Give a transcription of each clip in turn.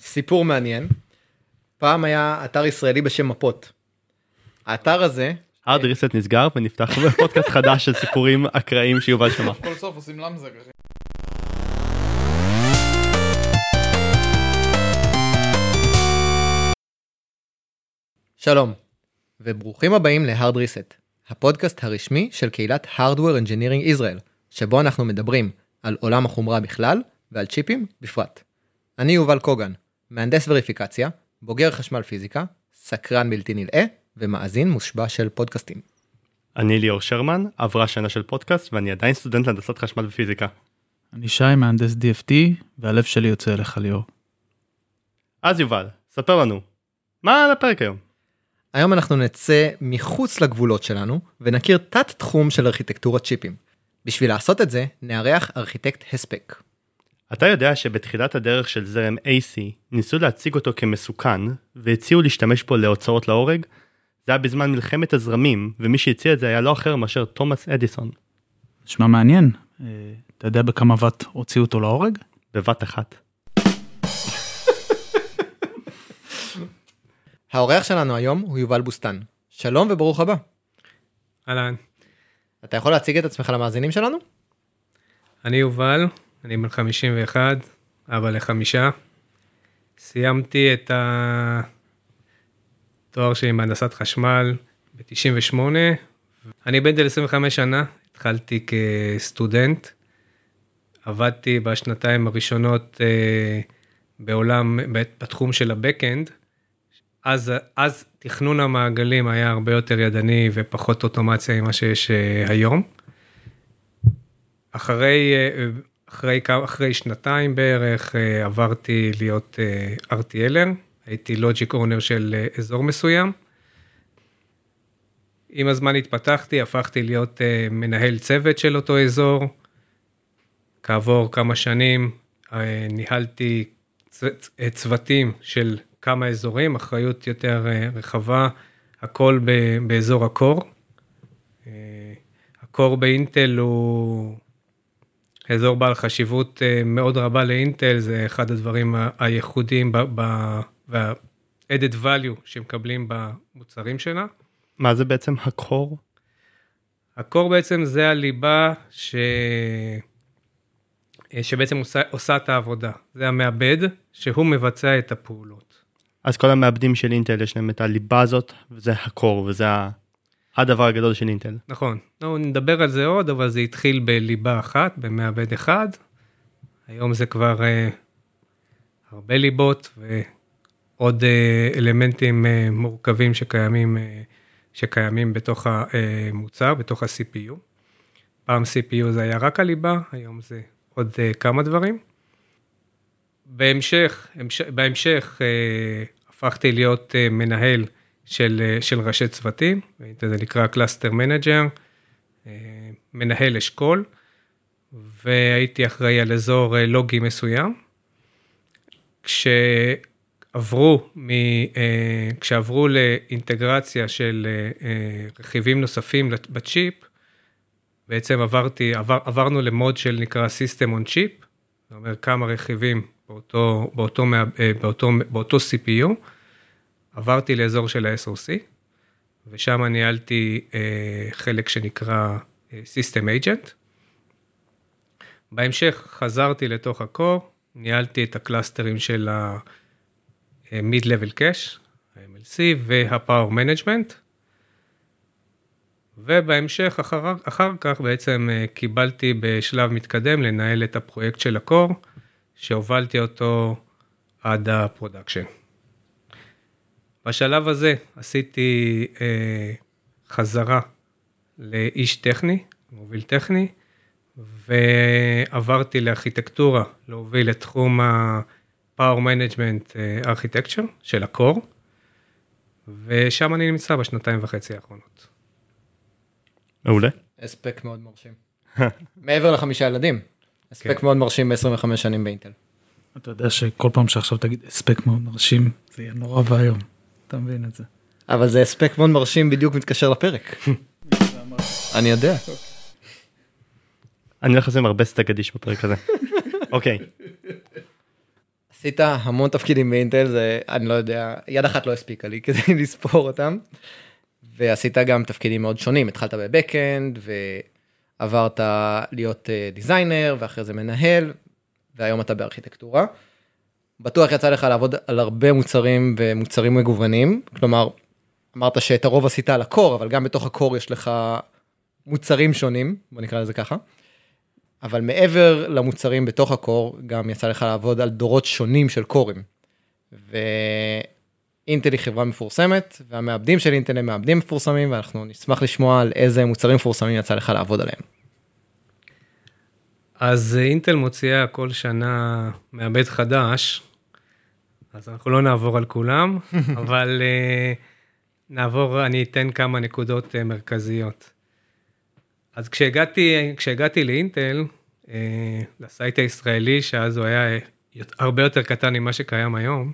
סיפור מעניין. פעם היה אתר ישראלי בשם מפות. האתר הזה, hard reset נסגר ונפתח פודקאסט חדש של סיפורים אקראיים שיובל שמע. כל סוף עושים למזג. שלום, וברוכים הבאים ל-Hard Reset, הפודקאסט הרשמי של קהילת Hardware Engineering Israel, שבו אנחנו מדברים על עולם החומרה בכלל ועל צ'יפים בפרט. אני יובל קוגן, מהנדס וריפיקציה, בוגר חשמל פיזיקה, סקרן בלתי נלאה ומאזין מושבע של פודקאסטים. אני ליאור שרמן, עברה שנה של פודקאסט ואני עדיין סטודנט להנדסת חשמל ופיזיקה. אני שי מהנדס DFT והלב שלי יוצא אליך ליאור. אז יובל, ספר לנו, מה על הפרק היום? היום אנחנו נצא מחוץ לגבולות שלנו ונכיר תת תחום של ארכיטקטורת צ'יפים. בשביל לעשות את זה נארח ארכיטקט הספק. אתה יודע שבתחילת הדרך של זרם AC ניסו להציג אותו כמסוכן והציעו להשתמש בו להוצאות להורג? זה היה בזמן מלחמת הזרמים ומי שהציע את זה היה לא אחר מאשר תומאס אדיסון. נשמע מעניין. אה, אתה יודע בכמה ואט הוציאו אותו להורג? בבת אחת. האורח שלנו היום הוא יובל בוסתן. שלום וברוך הבא. אהלן, אתה יכול להציג את עצמך למאזינים שלנו? אני יובל, אני בן 51, אבא לחמישה. סיימתי את התואר שלי בהנדסת חשמל ב-98. אני בן של 25 שנה, התחלתי כסטודנט. עבדתי בשנתיים הראשונות אה, בעולם, בתחום של ה-Backend. אז, אז תכנון המעגלים היה הרבה יותר ידני ופחות אוטומציה ממה שיש אה, היום. אחרי, אה, אחרי, אחרי שנתיים בערך אה, עברתי להיות אה, RTLer, הייתי לוג'יק אונר של אה, אזור מסוים. עם הזמן התפתחתי, הפכתי להיות מנהל צוות של אותו אזור. כעבור כמה שנים ניהלתי צ- צ- צוותים של כמה אזורים, אחריות יותר רחבה, הכל באזור הקור. הקור באינטל הוא אזור בעל חשיבות אה, מאוד רבה לאינטל, זה אחד הדברים הייחודיים וה-added value שמקבלים במוצרים שלה. מה זה בעצם הקור? הקור בעצם זה הליבה ש... שבעצם עושה, עושה את העבודה. זה המעבד שהוא מבצע את הפעולות. אז כל המעבדים של אינטל יש להם את הליבה הזאת וזה הקור וזה ה- הדבר הגדול של אינטל. נכון. נו, נדבר על זה עוד, אבל זה התחיל בליבה אחת, במעבד אחד. היום זה כבר אה, הרבה ליבות ועוד אה, אלמנטים אה, מורכבים שקיימים, אה, שקיימים בתוך המוצר, בתוך ה-CPU. פעם CPU זה היה רק הליבה, היום זה עוד אה, כמה דברים. בהמשך, המש- בהמשך אה, הפכתי להיות אה, מנהל של, אה, של ראשי צוותים, זה נקרא cluster manager, אה, מנהל אשכול, והייתי אחראי על אזור אה, לוגי מסוים. כשעברו, מ, כשעברו לאינטגרציה של רכיבים נוספים בצ'יפ, בעצם עברתי, עבר, עברנו למוד של נקרא System on Chip, זאת אומרת כמה רכיבים באותו, באותו, אה, באותו, באותו CPU, עברתי לאזור של ה-SOC, ושם ניהלתי אה, חלק שנקרא אה, System Agent. בהמשך חזרתי לתוך ה core, ניהלתי את ה clusterים של ה-Mid-Level Cache, ה-MLC וה-Power Management. ובהמשך, אחר, אחר כך בעצם אה, קיבלתי בשלב מתקדם לנהל את הפרויקט של ה core, שהובלתי אותו עד ה production. בשלב הזה עשיתי אה, חזרה לאיש טכני, מוביל טכני, ועברתי לארכיטקטורה, להוביל את תחום ה-Power Management אה, Architecture של ה core, ושם אני נמצא בשנתיים וחצי האחרונות. מעולה. הספק מאוד מרשים. מעבר לחמישה ילדים. הספק כן. מאוד מרשים ב-25 שנים באינטל. אתה יודע שכל פעם שעכשיו תגיד הספק מאוד מרשים זה יהיה נורא ואיום. אתה מבין את זה. אבל זה הספק מאוד מרשים בדיוק מתקשר לפרק. אני יודע. אני הולך לשים הרבה סטייק אדיש בפרק הזה. אוקיי, עשית המון תפקידים באינטל זה אני לא יודע יד אחת לא הספיקה לי כדי לספור אותם. ועשית גם תפקידים מאוד שונים התחלת בבקאנד ועברת להיות דיזיינר ואחרי זה מנהל והיום אתה בארכיטקטורה. בטוח יצא לך לעבוד על הרבה מוצרים ומוצרים מגוונים כלומר אמרת שאת הרוב עשית על הקור אבל גם בתוך הקור יש לך מוצרים שונים בוא נקרא לזה ככה. אבל מעבר למוצרים בתוך הקור גם יצא לך לעבוד על דורות שונים של קורים. ואינטל היא חברה מפורסמת והמעבדים של אינטל הם מעבדים מפורסמים ואנחנו נשמח לשמוע על איזה מוצרים מפורסמים יצא לך לעבוד עליהם. אז אינטל מוציאה כל שנה מעבד חדש, אז אנחנו לא נעבור על כולם, אבל uh, נעבור, אני אתן כמה נקודות uh, מרכזיות. אז כשהגעתי, כשהגעתי לאינטל, uh, לסייט הישראלי, שאז הוא היה הרבה יותר קטן ממה שקיים היום,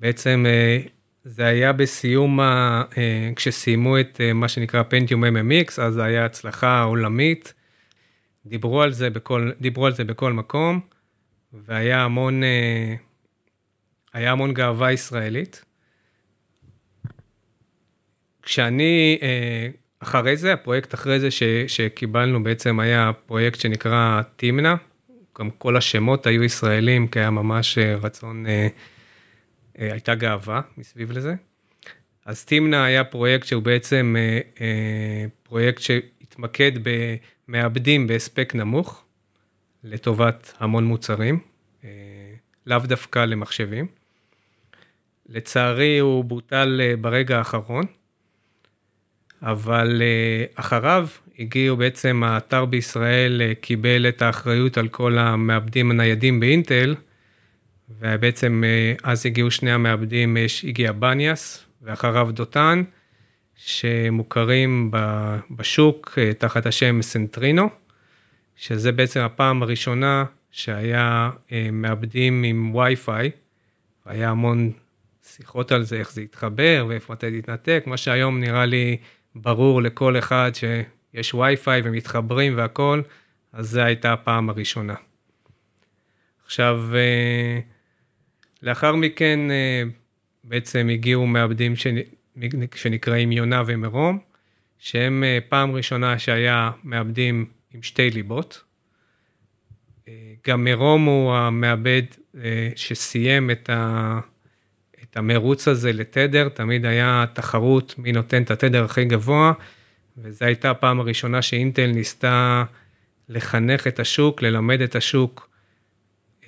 בעצם uh, זה היה בסיום, ה, uh, כשסיימו את uh, מה שנקרא פנטיום MMX, אז זה היה הצלחה עולמית. דיברו על זה בכל, דיברו על זה בכל מקום, והיה המון, היה המון גאווה ישראלית. כשאני, אה, אחרי זה, הפרויקט אחרי זה ש, שקיבלנו בעצם היה פרויקט שנקרא טימנה, גם כל השמות היו ישראלים, כי היה ממש אה, רצון, הייתה גאווה מסביב לזה. אז טימנה היה פרויקט שהוא בעצם פרויקט שהתמקד ב... מעבדים בהספק נמוך לטובת המון מוצרים, אה, לאו דווקא למחשבים. לצערי הוא בוטל אה, ברגע האחרון, אבל אה, אחריו הגיעו בעצם האתר בישראל קיבל את האחריות על כל המעבדים הניידים באינטל, ובעצם אז הגיעו שני המעבדים, הגיע בניאס ואחריו דותן. שמוכרים בשוק אה, תחת השם סנטרינו, שזה בעצם הפעם הראשונה שהיה אה, מעבדים עם וי-פיי, היה המון שיחות על זה, איך זה יתחבר ואיפה מתי זה יתנתק, מה שהיום נראה לי ברור לכל אחד שיש וי-פיי ומתחברים והכל, אז זו הייתה הפעם הראשונה. עכשיו, אה, לאחר מכן בעצם הגיעו מעבדים שנקראים יונה ומרום, שהם אה, פעם ראשונה שהיה מעבדים עם שתי ליבות. אה, גם מרום הוא המעבד אה, שסיים את, ה, המרוץ הזה לתדר, תמיד היה תחרות מי נותן את התדר הכי גבוה, וזו הייתה הפעם הראשונה שאינטל ניסתה לחנך את השוק, ללמד את השוק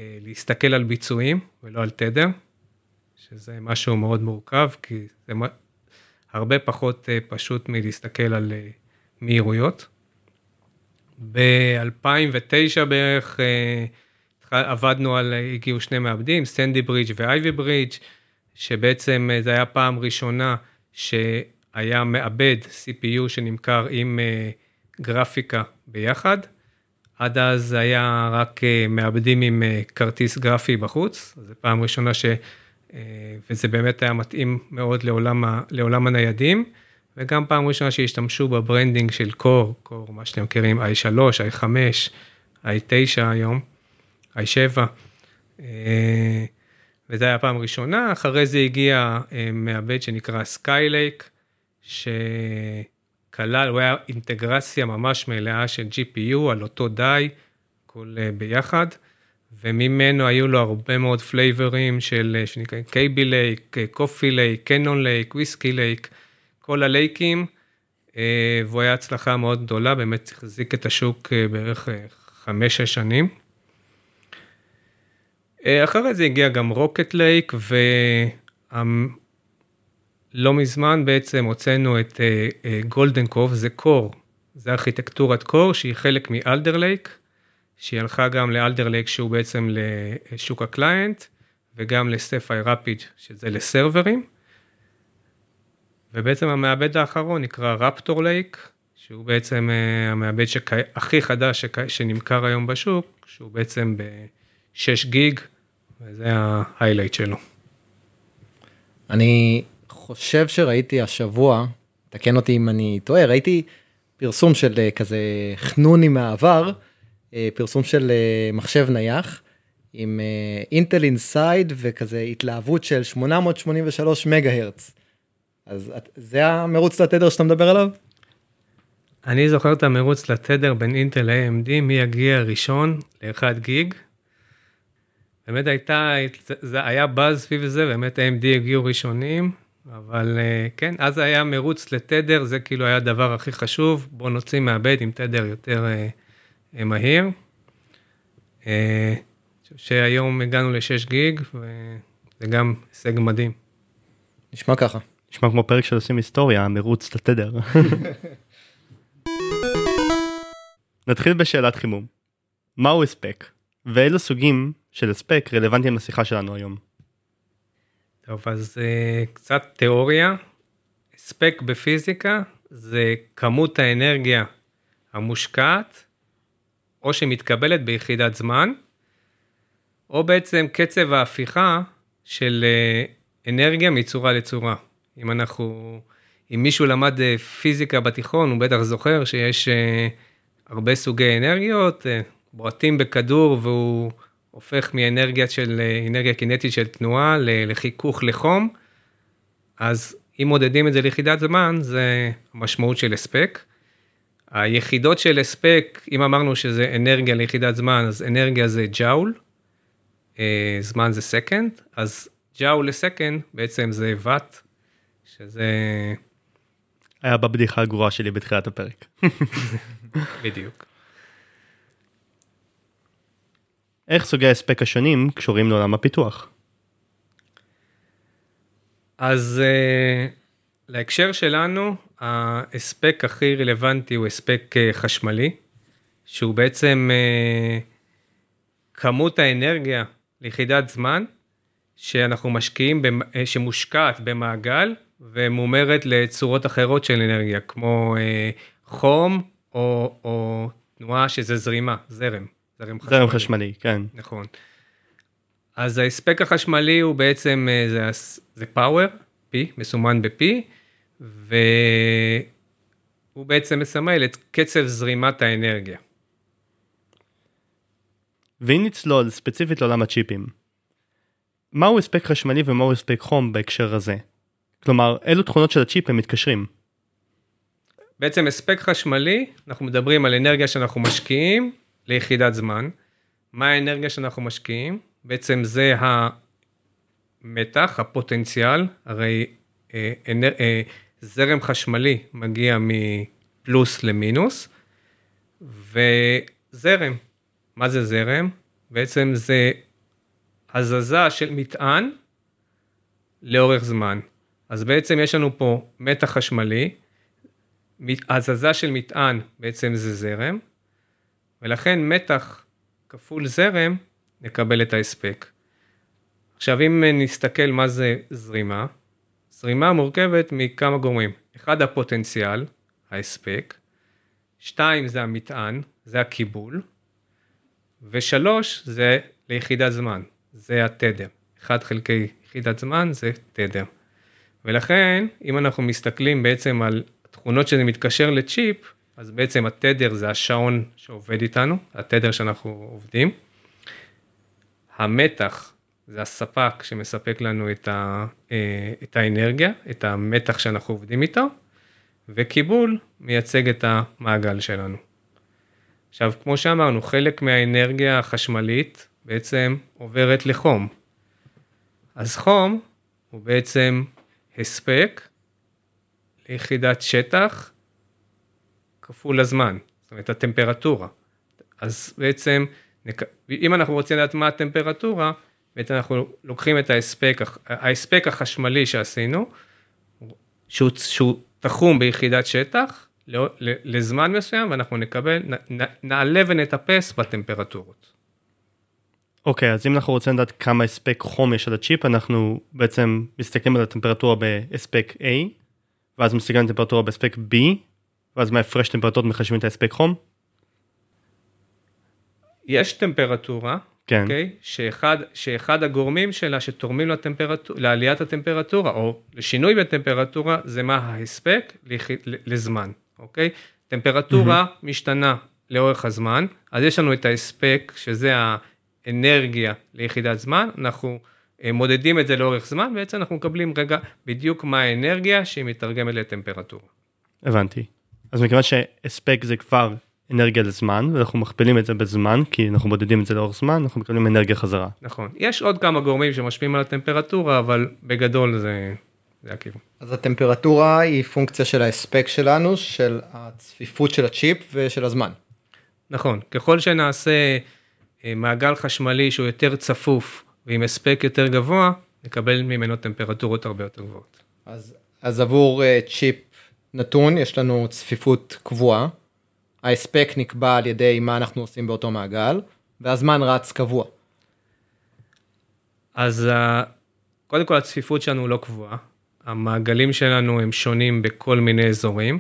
להסתכל על ביצועים ולא על תדר, שזה משהו מאוד מורכב, כי זה הרבה פחות אה, פשוט מלהסתכל על אה, מהירויות. ב-2009 בערך אה, עבדנו על, הגיעו שני מעבדים, סטנדי ברידג' ואייבי ברידג', שבעצם זה היה פעם ראשונה שהיה מעבד CPU שנמכר עם גרפיקה ביחד. עד אז היה רק מעבדים עם כרטיס גרפי בחוץ, זו פעם ראשונה ש... אה, וזה באמת היה מתאים מאוד לעולם, ה, לעולם הניידים, וגם פעם ראשונה שהשתמשו ב branding של Core, Core, מה שאתם מכירים, i3, i5, i9 היום, i7, אה, וזו הייתה פעם ראשונה, אחרי זה הגיע אה, מעבד שנקרא Skylake, שכלל, הוא היה אינטגרציה ממש מלאה של GPU על אותו die, הכל ביחד. וממנו היו לו הרבה מאוד flavorים של, שנקרא Kaby Lake, Coffee Lake, Cannon Lake, Whiskey Lake, כל ה Lakeים, אה, והוא היה הצלחה מאוד גדולה, באמת החזיק את השוק אה, בערך אה, חמש-שש שנים. אחרי זה הגיע גם Rocket Lake, ולא מזמן בעצם הוצאנו את Golden Cove, זה core, זה ארכיטקטורת core שהיא חלק מ Alder Lake. שהיא הלכה גם ל Alder Lake שהוא בעצם לשוק ה client, וגם ל Sapphire Rapids שזה ל serverים. ובעצם המעבד האחרון נקרא Raptor Lake, שהוא בעצם המעבד שק... הכי חדש שק... שנמכר היום בשוק, שהוא בעצם ב-6 גיג, וזה ה highlight שלו. אני חושב שראיתי השבוע, תקן אותי אם אני טועה, ראיתי פרסום של uh, כזה חנוני מהעבר, אה, פרסום של אה, מחשב נייח עם אינטל uh, אינסייד וכזה התלהבות של 883 מגה הרץ. אז את, זה המרוץ לתדר שאתה מדבר עליו? אני זוכר את המרוץ לתדר בין אינטל ל-AMD, מי יגיע ראשון ל-1 גיג. באמת הייתה, זה היה באז סביב זה, באמת AMD הגיעו ראשונים, אבל אה, כן, אז היה מרוץ לתדר, זה כאילו היה הדבר הכי חשוב, בוא נוציא מהבית עם תדר יותר אה, אה מהיר. אה, שהיום הגענו ל-6 גיג, וזה גם הישג מדהים. נשמע ככה. נשמע כמו פרק של עושים היסטוריה, מרוץ לתדר. נתחיל בשאלת חימום. מהו הספק? ואילו סוגים של הספק רלוונטיים לשיחה שלנו היום? טוב, אז uh, קצת תיאוריה. הספק בפיזיקה זה כמות האנרגיה המושקעת, או שמתקבלת ביחידת זמן, או בעצם קצב ההפיכה של uh, אנרגיה מצורה לצורה. אם אנחנו, אם מישהו למד uh, פיזיקה בתיכון, הוא בטח זוכר שיש הרבה סוגי אנרגיות, בועטים בכדור והוא הופך מאנרגיה של, אנרגיה קינטית של תנועה לחיכוך לחום, אז אם מודדים את זה ליחידת זמן, זה המשמעות של הספק. היחידות של הספק, אם אמרנו שזה אנרגיה ליחידת זמן, אז אנרגיה זה ג'אול, אה, זמן זה סקנד, אז ג'אול לסקנד בעצם זה ואט, שזה... היה בבדיחה הגרועה שלי בתחילת הפרק. בדיוק. איך סוגי ההספק השונים קשורים לעולם הפיתוח? אז uh, להקשר שלנו, ההספק הכי רלוונטי הוא הספק uh, חשמלי, שהוא בעצם uh, כמות האנרגיה ליחידת זמן שאנחנו משקיעים, במ... שמושקעת במעגל ומומרת לצורות אחרות של אנרגיה, כמו uh, חום או, או תנועה שזה זרימה, זרם. זרם חשמלי. זרם חשמלי, כן. נכון. אז ההספק החשמלי הוא בעצם, אה, זה, זה power, P, מסומן ב-P, והוא בעצם מסמל את קצב זרימת האנרגיה. ואם נצלול ספציפית לעולם הצ'יפים, מהו הספק חשמלי ומהו הספק חום בהקשר הזה? כלומר, אילו תכונות של הצ'יפ הם מתקשרים? בעצם הספק חשמלי, אנחנו מדברים על אנרגיה שאנחנו משקיעים ליחידת זמן. מה האנרגיה שאנחנו משקיעים? בעצם זה המתח, הפוטנציאל, הרי אה, אנר, אה, זרם חשמלי מגיע מפלוס למינוס, וזרם, מה זה זרם? בעצם זה הזזה של מטען לאורך זמן. אז בעצם יש לנו פה מתח חשמלי, הזזה של מטען בעצם זה זרם, ולכן מתח כפול זרם, נקבל את ההספק. עכשיו, אם נסתכל מה זה זרימה, זרימה מורכבת מכמה גורמים. אחד, הפוטנציאל, ההספק, שתיים, זה המטען, זה הקיבול, ושלוש, זה ליחידת זמן, זה התדר. אחד חלקי יחידת זמן זה תדר. ולכן, אם אנחנו מסתכלים בעצם על תכונות שזה מתקשר לצ'יפ, אז בעצם התדר זה השעון שעובד איתנו, התדר שאנחנו עובדים. המתח זה הספק שמספק לנו את, ה, אה, את האנרגיה, את המתח שאנחנו עובדים איתו, וקיבול מייצג את המעגל שלנו. עכשיו, כמו שאמרנו, חלק מהאנרגיה החשמלית בעצם עוברת לחום. אז חום הוא בעצם הספק ליחידת שטח כפול הזמן, זאת אומרת הטמפרטורה. אז בעצם, אם אנחנו רוצים לדעת מה הטמפרטורה, בעצם אנחנו לוקחים את ההספק, ההספק החשמלי שעשינו, שהוא, שהוא תחום ביחידת שטח, לזמן מסוים, ואנחנו נקבל, נעלה ונטפס בטמפרטורות. אוקיי, okay, אז אם אנחנו רוצים לדעת כמה הספק חום יש על הצ'יפ, אנחנו בעצם מסתכלים על הטמפרטורה בהספק A, ואז מסתכלים על הטמפרטורה בהספק B, ואז מהפרש טמפרטורות מחשבים את ההספק חום? יש טמפרטורה, כן. okay, אוקיי? שאחד, שאחד הגורמים שלה שתורמים לטמפרטור, לעליית הטמפרטורה או לשינוי בטמפרטורה זה מה ההספק לכ, לזמן, אוקיי? טמפרטורה mm-hmm. משתנה לאורך הזמן, אז יש לנו את ההספק שזה אנרגיה ליחידת זמן, אנחנו אה, מודדים את זה לאורך זמן, בעצם אנחנו מקבלים רגע בדיוק מה האנרגיה שהיא מתרגמת לטמפרטורה. הבנתי. אז מכיוון שהספק זה כבר אנרגיה לזמן, ואנחנו מכפילים את זה בזמן, כי אנחנו מודדים את זה לאורך זמן, אנחנו מקבלים אנרגיה חזרה. נכון. יש עוד כמה גורמים שמשפיעים על הטמפרטורה, אבל בגדול זה, זה הכיוון. אז הטמפרטורה היא פונקציה של ההספק שלנו, של הצפיפות של הצ'יפ ושל הזמן. נכון. ככל שנעשה אה, מעגל חשמלי שהוא יותר צפוף ועם הספק יותר גבוה, נקבל ממנו טמפרטורות הרבה יותר גבוהות. אז, אז עבור uh, צ'יפ נתון יש לנו צפיפות קבועה, ההספק נקבע על ידי מה אנחנו עושים באותו מעגל, והזמן רץ קבוע. אז uh, קודם כל הצפיפות שלנו לא קבועה, המעגלים שלנו הם שונים בכל מיני אזורים.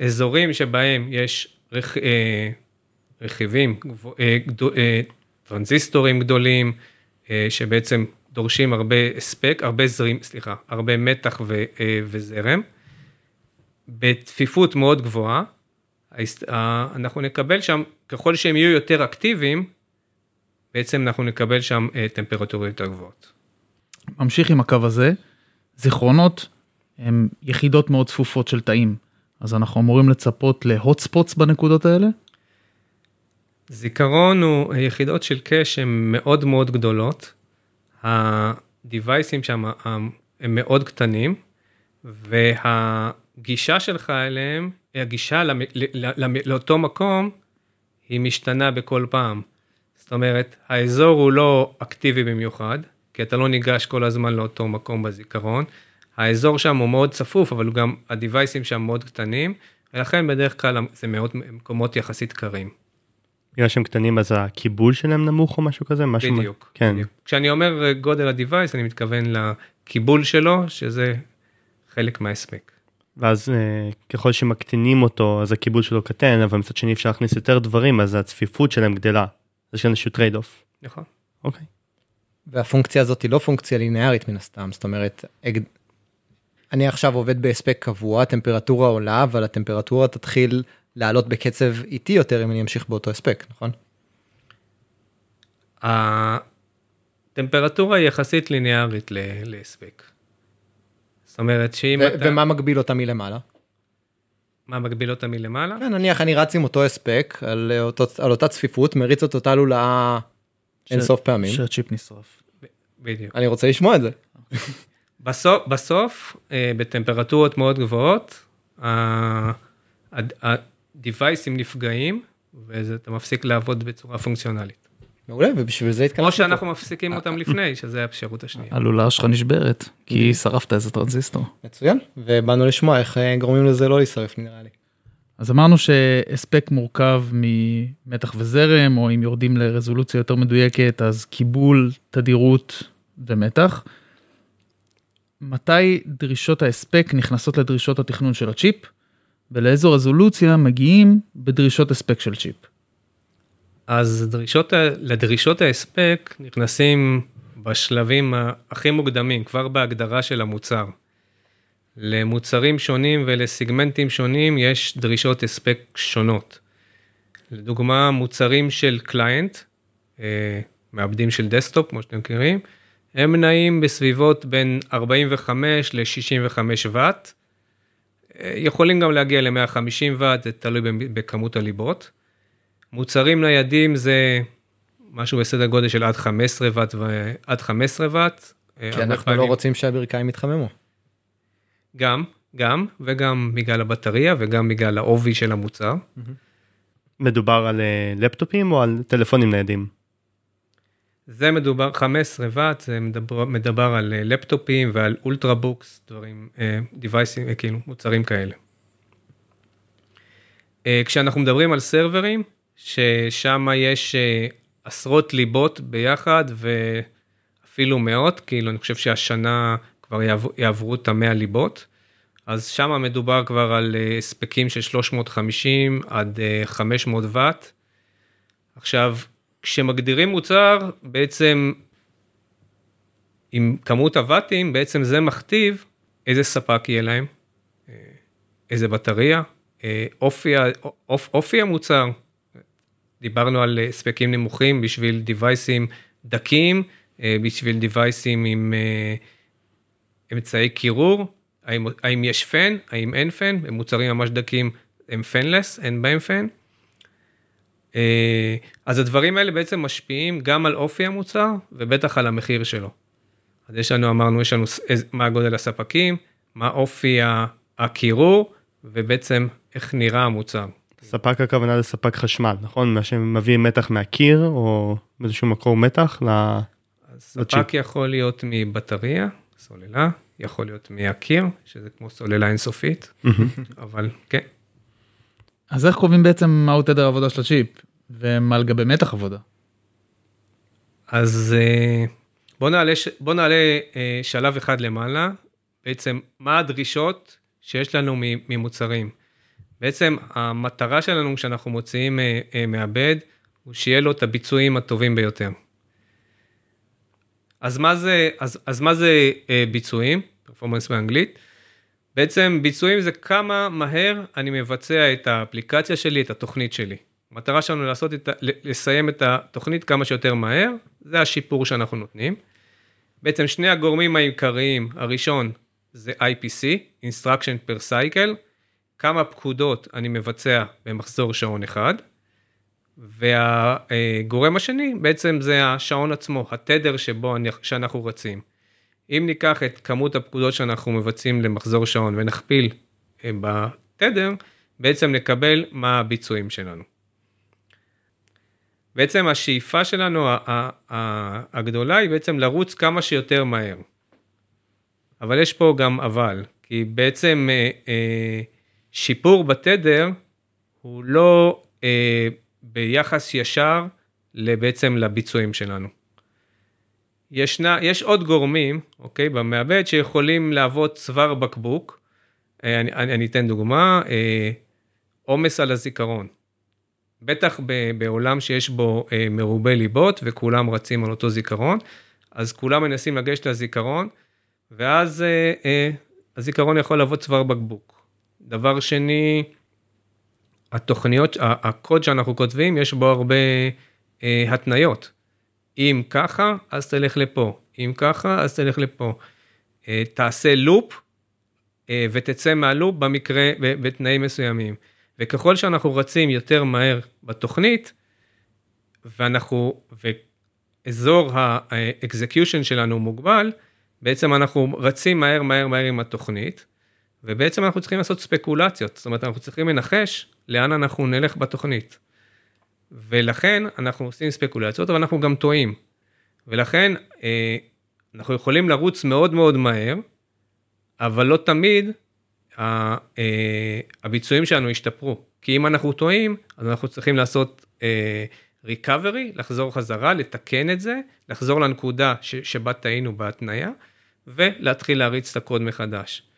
אזורים שבהם יש רכ... אה, רכיבים, אה, אה, טרנזיסטורים גדולים, אה, שבעצם דורשים הרבה הספק, הרבה זרים, סליחה, הרבה מתח ו, אה, וזרם. בצפיפות מאוד גבוהה, אנחנו נקבל שם, ככל שהם יהיו יותר אקטיביים, בעצם אנחנו נקבל שם אה, טמפרטורות יותר גבוהות. ממשיך עם הקו הזה, זיכרונות הם יחידות מאוד צפופות של תאים, אז אנחנו אמורים לצפות להוט ספוטס בנקודות האלה? זיכרון הוא יחידות של קאש הן מאוד מאוד גדולות. הדיווייסים שם הם מאוד קטנים, והגישה שלך אליהם, הגישה למ, לאותו מקום, היא משתנה בכל פעם. זאת אומרת, האזור הוא לא אקטיבי במיוחד, כי אתה לא ניגש כל הזמן לאותו מקום בזיכרון. האזור שם הוא מאוד צפוף, אבל גם הדיווייסים שם מאוד קטנים, ולכן בדרך כלל זה מאוד מקומות יחסית קרים. בגלל שהם קטנים אז הקיבול שלהם נמוך או משהו כזה? משהו בדיוק. כן. בדיוק. כשאני אומר גודל ה-Device, אני מתכוון לקיבול שלו, שזה חלק מההספק. ואז אה, ככל שמקטינים אותו אז הקיבול שלו קטן אבל מצד שני אפשר להכניס יותר דברים אז הצפיפות שלהם גדלה. אז יש כאן איזשהו trade-off. נכון. אוקיי. והפונקציה הזאת היא לא פונקציה לינארית מן הסתם, זאת אומרת, אג- אני עכשיו עובד בהספק קבוע, הטמפרטורה עולה, אבל הטמפרטורה תתחיל לעלות בקצב איטי יותר אם אני אמשיך באותו הספק, נכון? הטמפרטורה היא יחסית ליניארית ל- להספק. אומרת שאם ו- אתה... ומה מגביל אותה מלמעלה? מה מגביל אותה מלמעלה? כן, נניח אני רץ עם אותו הספק על, אותו, על אותה צפיפות, מריץ את אותה לולאה אין ש- סוף פעמים, שהצ'יפ נשרף. בדיוק. אני רוצה לשמוע את זה. בסוף, בסוף אה, בטמפרטורות מאוד גבוהות, ה- ה- הדיווייסים נפגעים, ואתה מפסיק לעבוד בצורה פונקציונלית. מעולה, ובשביל זה התכנסנו. כמו שאנחנו מפסיקים אותם לפני, שזה האפשרות השנייה. הלולאה שלך נשברת, כי שרפת איזה טרנזיסטור. מצוין, ובאנו לשמוע איך אה, גורמים לזה לא להישרף נראה לי. אז אמרנו שהספק מורכב ממתח וזרם, או אם יורדים לרזולוציה יותר מדויקת, אז קיבול, תדירות ומתח. מתי דרישות ההספק נכנסות לדרישות התכנון של הצ'יפ, ולאיזו רזולוציה מגיעים בדרישות הספק של צ'יפ. אז דרישות, לדרישות ההספק נכנסים בשלבים הכי מוקדמים, כבר בהגדרה של המוצר. למוצרים שונים ולסגמנטים שונים יש דרישות הספק שונות. לדוגמה, מוצרים של client, אה, מעבדים של desktop, כמו שאתם מכירים, הם נעים בסביבות בין 45 ל-65 ואט. יכולים גם להגיע ל-150 ואט, זה תלוי בכמות הליבות. מוצרים ניידים זה משהו בסדר גודל של עד 15 ואט ועד 15 ואט. כי אנחנו לא פעמים- רוצים שהברכיים יתחממו. גם, גם, וגם בגלל הבטריה וגם בגלל העובי של המוצר. מדובר על אה, laptopים או על טלפונים ניידים? זה מדובר 15 ואט, זה מדבר, מדבר על אה, laptopים ועל Ultrabooks, דברים, דיווייסים, אה, כאילו, מוצרים כאלה. כשאנחנו מדברים על סרברים, ששם יש אה, עשרות ליבות ביחד ואפילו מאות, כאילו אני חושב שהשנה כבר יעברו, את המאה ליבות, אז שם מדובר כבר על אה, הספקים של 350 עד אה, 500 ואט. עכשיו, כשמגדירים מוצר, בעצם עם כמות הוואטים, בעצם זה מכתיב איזה ספק יהיה להם, אה, איזה בטריה, אה, אופי, אופ, אופי המוצר. דיברנו על הספקים נמוכים בשביל דיווייסים דקים, בשביל דיווייסים עם אמצעי קירור, האם, האם יש פן, האם אין פן, מוצרים ממש דקים הם פנלס, אין בהם פן. אה, אז הדברים האלה בעצם משפיעים גם על אופי המוצר ובטח על המחיר שלו. אז יש לנו, אמרנו, יש לנו מה גודל הספקים, מה אופי הקירור ובעצם איך נראה המוצר. ספק הכוונה לספק חשמל, נכון? מה שמביא מתח מהקיר או באיזשהו מקור מתח ספק יכול להיות מבטריה, סוללה, יכול להיות מהקיר, שזה כמו סוללה אינסופית, אבל כן. אז איך קובעים בעצם מהו תדר העבודה של הצ'יפ, ומה לגבי מתח עבודה? אז אה, בוא נעלה, בוא נעלה אה, שלב אחד למעלה, בעצם מה הדרישות שיש לנו ממוצרים. בעצם המטרה שלנו כשאנחנו מוציאים אה, מעבד, הוא שיהיה לו את הביצועים הטובים ביותר. אז מה זה, אז, אז מה זה אה, ביצועים? פרפורמנס באנגלית. בעצם ביצועים זה כמה מהר אני מבצע את האפליקציה שלי, את התוכנית שלי. המטרה שלנו לעשות את, לסיים את התוכנית כמה שיותר מהר, זה השיפור שאנחנו נותנים. בעצם שני הגורמים העיקריים, הראשון זה IPC, Instruction per Cycle, כמה פקודות אני מבצע במחזור שעון אחד. והגורם השני בעצם זה השעון עצמו, התדר שבו אני, שאנחנו רצים. אם ניקח את כמות הפקודות שאנחנו מבצעים למחזור שעון ונכפיל אה, בתדר, בעצם נקבל מה הביצועים שלנו. בעצם השאיפה שלנו הגדולה היא בעצם לרוץ כמה שיותר מהר. אבל יש פה גם אבל, כי בעצם אה, אה, שיפור בתדר הוא לא ביחס ישר בעצם לביצועים שלנו. ישנה, יש עוד גורמים, אוקיי, במעבד שיכולים להוות צוואר בקבוק. אה, אני, אני, אני אתן דוגמה, אה, עומס על הזיכרון. בטח ב, בעולם שיש בו אה, מרובי ליבות וכולם רצים על אותו זיכרון, אז כולם מנסים לגשת לזיכרון, ואז הזיכרון יכול להוות צוואר בקבוק. דבר שני, התוכניות, הקוד שאנחנו כותבים, יש בו הרבה אה, התניות. אם ככה, אז תלך לפה, אם ככה, אז תלך לפה. אה, תעשה לופ אה, ותצא מהלופ במקרה, בתנאים מסוימים. וככל שאנחנו רצים יותר מהר בתוכנית, ואנחנו, ואזור האקזקיושן שלנו מוגבל, בעצם אנחנו רצים מהר מהר מהר עם התוכנית, ובעצם אנחנו צריכים לעשות ספקולציות, זאת אומרת אנחנו צריכים לנחש לאן אנחנו נלך בתוכנית. ולכן אנחנו עושים ספקולציות, אבל אנחנו גם טועים. ולכן אה, אנחנו יכולים לרוץ מאוד מאוד מהר, אבל לא תמיד ה, אה, הביצועים שלנו ישתפרו. כי אם אנחנו טועים, אז אנחנו צריכים לעשות אה, recovery, לחזור חזרה, לתקן את זה, לחזור לנקודה ש, שבה טעינו בהתניה, ולהתחיל להריץ את הקוד מחדש.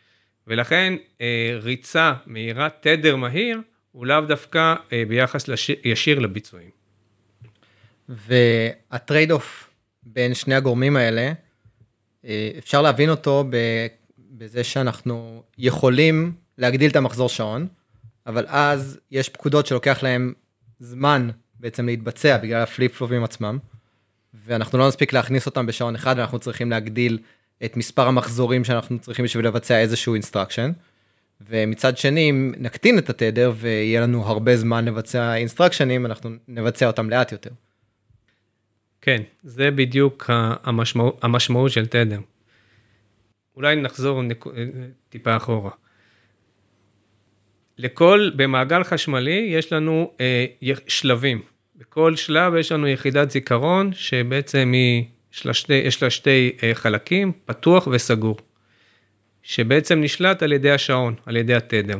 ולכן אה, ריצה מהירה, תדר מהיר, הוא לאו דווקא אה, ביחס לש... ישיר לביצועים. וה trade-off בין שני הגורמים האלה, אה, אפשר להבין אותו בזה שאנחנו יכולים להגדיל את המחזור שעון, אבל אז יש פקודות שלוקח להם זמן בעצם להתבצע בגלל ה flip-flopים עצמם, ואנחנו לא נספיק להכניס אותם בשעון אחד, ואנחנו צריכים להגדיל את מספר המחזורים שאנחנו צריכים בשביל לבצע איזשהו instruction. ומצד שני, אם נקטין את התדר ויהיה לנו הרבה זמן לבצע instructionים, אנחנו נבצע אותם לאט יותר. כן, זה בדיוק המשמעות, המשמעות של תדר. אולי נחזור נק... טיפה אחורה. לכל, במעגל חשמלי יש לנו אה, שלבים. בכל שלב יש לנו יחידת זיכרון שבעצם היא יש לה שתי, יש לה שתי אה, חלקים, פתוח וסגור, שבעצם נשלט על ידי השעון, על ידי התדר.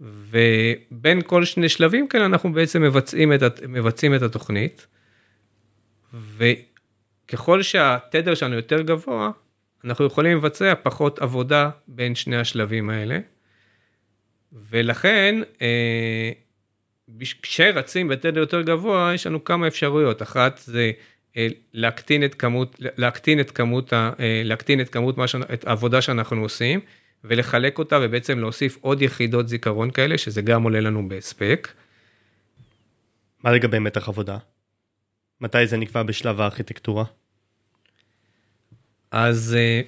ובין כל שני שלבים כאלה אנחנו בעצם מבצעים את, מבצעים את התוכנית, וככל שהתדר שלנו יותר גבוה, אנחנו יכולים לבצע פחות עבודה בין שני השלבים האלה. ולכן, אה, כשרצים בתדר יותר גבוה, יש לנו כמה אפשרויות. אחת זה להקטין את כמות, להקטין את כמות, אה, להקטין את כמות מה ש... את העבודה שאנחנו עושים, ולחלק אותה ובעצם להוסיף עוד יחידות זיכרון כאלה, שזה גם עולה לנו בהספק. מה לגבי מתח עבודה? מתי זה נקבע בשלב הארכיטקטורה? אז אה,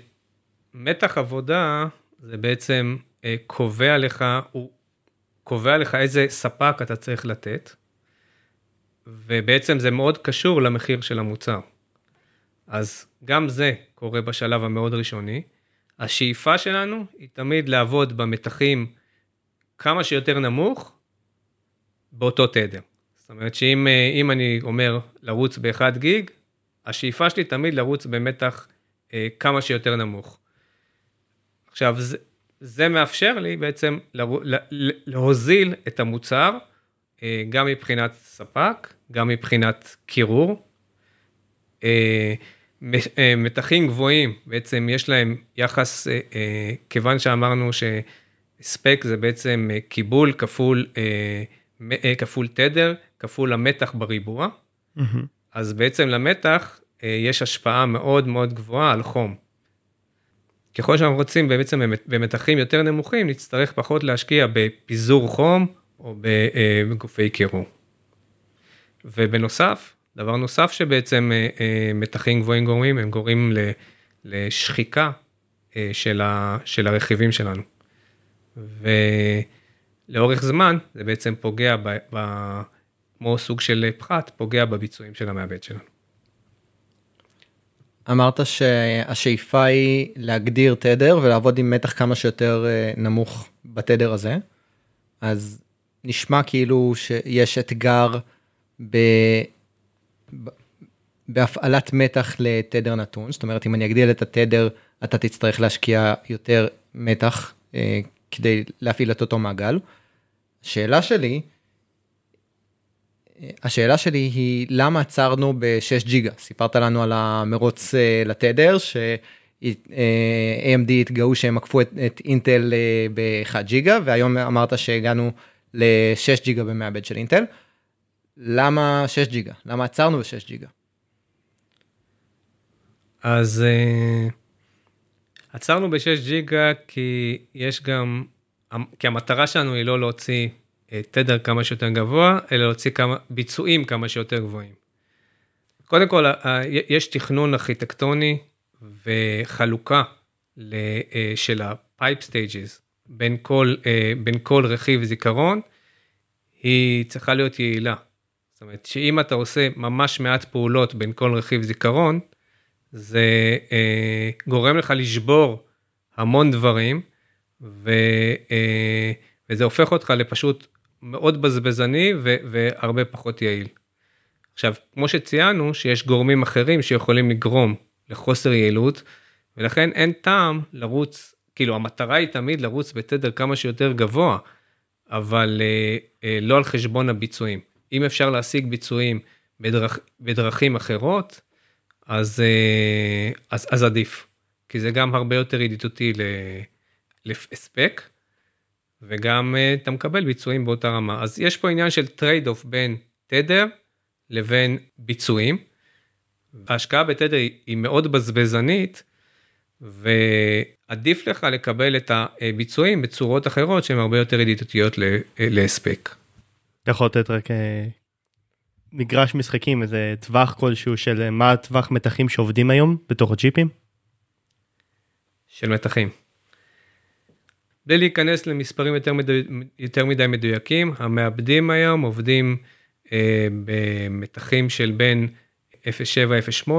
מתח עבודה זה בעצם אה, קובע לך, הוא קובע לך איזה ספק אתה צריך לתת, ובעצם זה מאוד קשור למחיר של המוצר. אז גם זה קורה בשלב המאוד ראשוני. השאיפה שלנו היא תמיד לעבוד במתחים כמה שיותר נמוך באותו תדר. זאת אומרת שאם אה, אני אומר לרוץ ב-1 גיג, השאיפה שלי תמיד לרוץ במתח אה, כמה שיותר נמוך. עכשיו, זה, זה מאפשר לי בעצם לרו, לה, להוזיל את המוצר, גם מבחינת ספק, גם מבחינת קירור. אה, אה, מתחים גבוהים, בעצם יש להם יחס, אה, אה, כיוון שאמרנו שספק זה בעצם אה, קיבול כפול, אה, אה, כפול תדר, כפול המתח בריבוע, mm-hmm. אז בעצם למתח אה, יש השפעה מאוד מאוד גבוהה על חום. ככל שאנחנו רוצים בעצם במתחים יותר נמוכים, נצטרך פחות להשקיע בפיזור חום או בגופי קירור. ובנוסף, דבר נוסף שבעצם אה, אה, מתחים גבוהים גורמים, הם גורמים לשחיקה של, ה, של הרכיבים שלנו. ולאורך זמן זה בעצם פוגע, ב, ב, כמו סוג של פחת, פוגע בביצועים של המעבד שלנו. אמרת שהשאיפה היא להגדיר תדר ולעבוד עם מתח כמה שיותר אה, נמוך בתדר הזה. אז נשמע כאילו שיש אתגר ב... בהפעלת מתח לתדר נתון, זאת אומרת אם אני אגדיל את התדר אתה תצטרך להשקיע יותר מתח אה, כדי להפעיל את אותו מעגל. השאלה שלי השאלה שלי היא למה עצרנו ב-6 ג'יגה סיפרת לנו על המרוץ אה, לתדר ש-AMD התגאו שהם עקפו את, את אינטל אה, ב-1 ג'יגה והיום אמרת שהגענו ל-6 ג'יגה במעבד של אינטל. למה 6 ג'יגה? למה עצרנו ב-6 ג'יגה? אז uh, עצרנו ב-6 ג'יגה כי יש גם, כי המטרה שלנו היא לא להוציא תדר כמה שיותר גבוה, אלא להוציא כמה, ביצועים כמה שיותר גבוהים. קודם כל, יש תכנון ארכיטקטוני וחלוקה אה, של ה-pipe stages בין כל, אה, בין כל רכיב זיכרון, היא צריכה להיות יעילה. זאת אומרת, שאם אתה עושה ממש מעט פעולות בין כל רכיב זיכרון, זה אה, גורם לך לשבור המון דברים, ו, אה, וזה הופך אותך לפשוט מאוד בזבזני ו- והרבה פחות יעיל. עכשיו, כמו שציינו, שיש גורמים אחרים שיכולים לגרום לחוסר יעילות, ולכן אין טעם לרוץ, כאילו המטרה היא תמיד לרוץ בתדר כמה שיותר גבוה, אבל אה, אה, לא על חשבון הביצועים. אם אפשר להשיג ביצועים בדרכ, בדרכים אחרות, אז, אה, אז, אז עדיף, כי זה גם הרבה יותר ידידותי להספק. וגם אה, אתה מקבל ביצועים באותה רמה. אז יש פה עניין של trade-off בין תדר לבין ביצועים. ההשקעה בתדר היא מאוד בזבזנית, ועדיף לך לקבל את הביצועים בצורות אחרות שהן הרבה יותר ידידותיות להספק. אתה יכול לתת רק אה, מגרש משחקים, איזה טווח כלשהו של אה, מה הטווח מתחים שעובדים היום בתוך הג'יפים? של מתחים. בלי להיכנס למספרים יותר מדי, יותר מדי מדויקים, המעבדים היום עובדים אה, במתחים של בין 0.7-0.8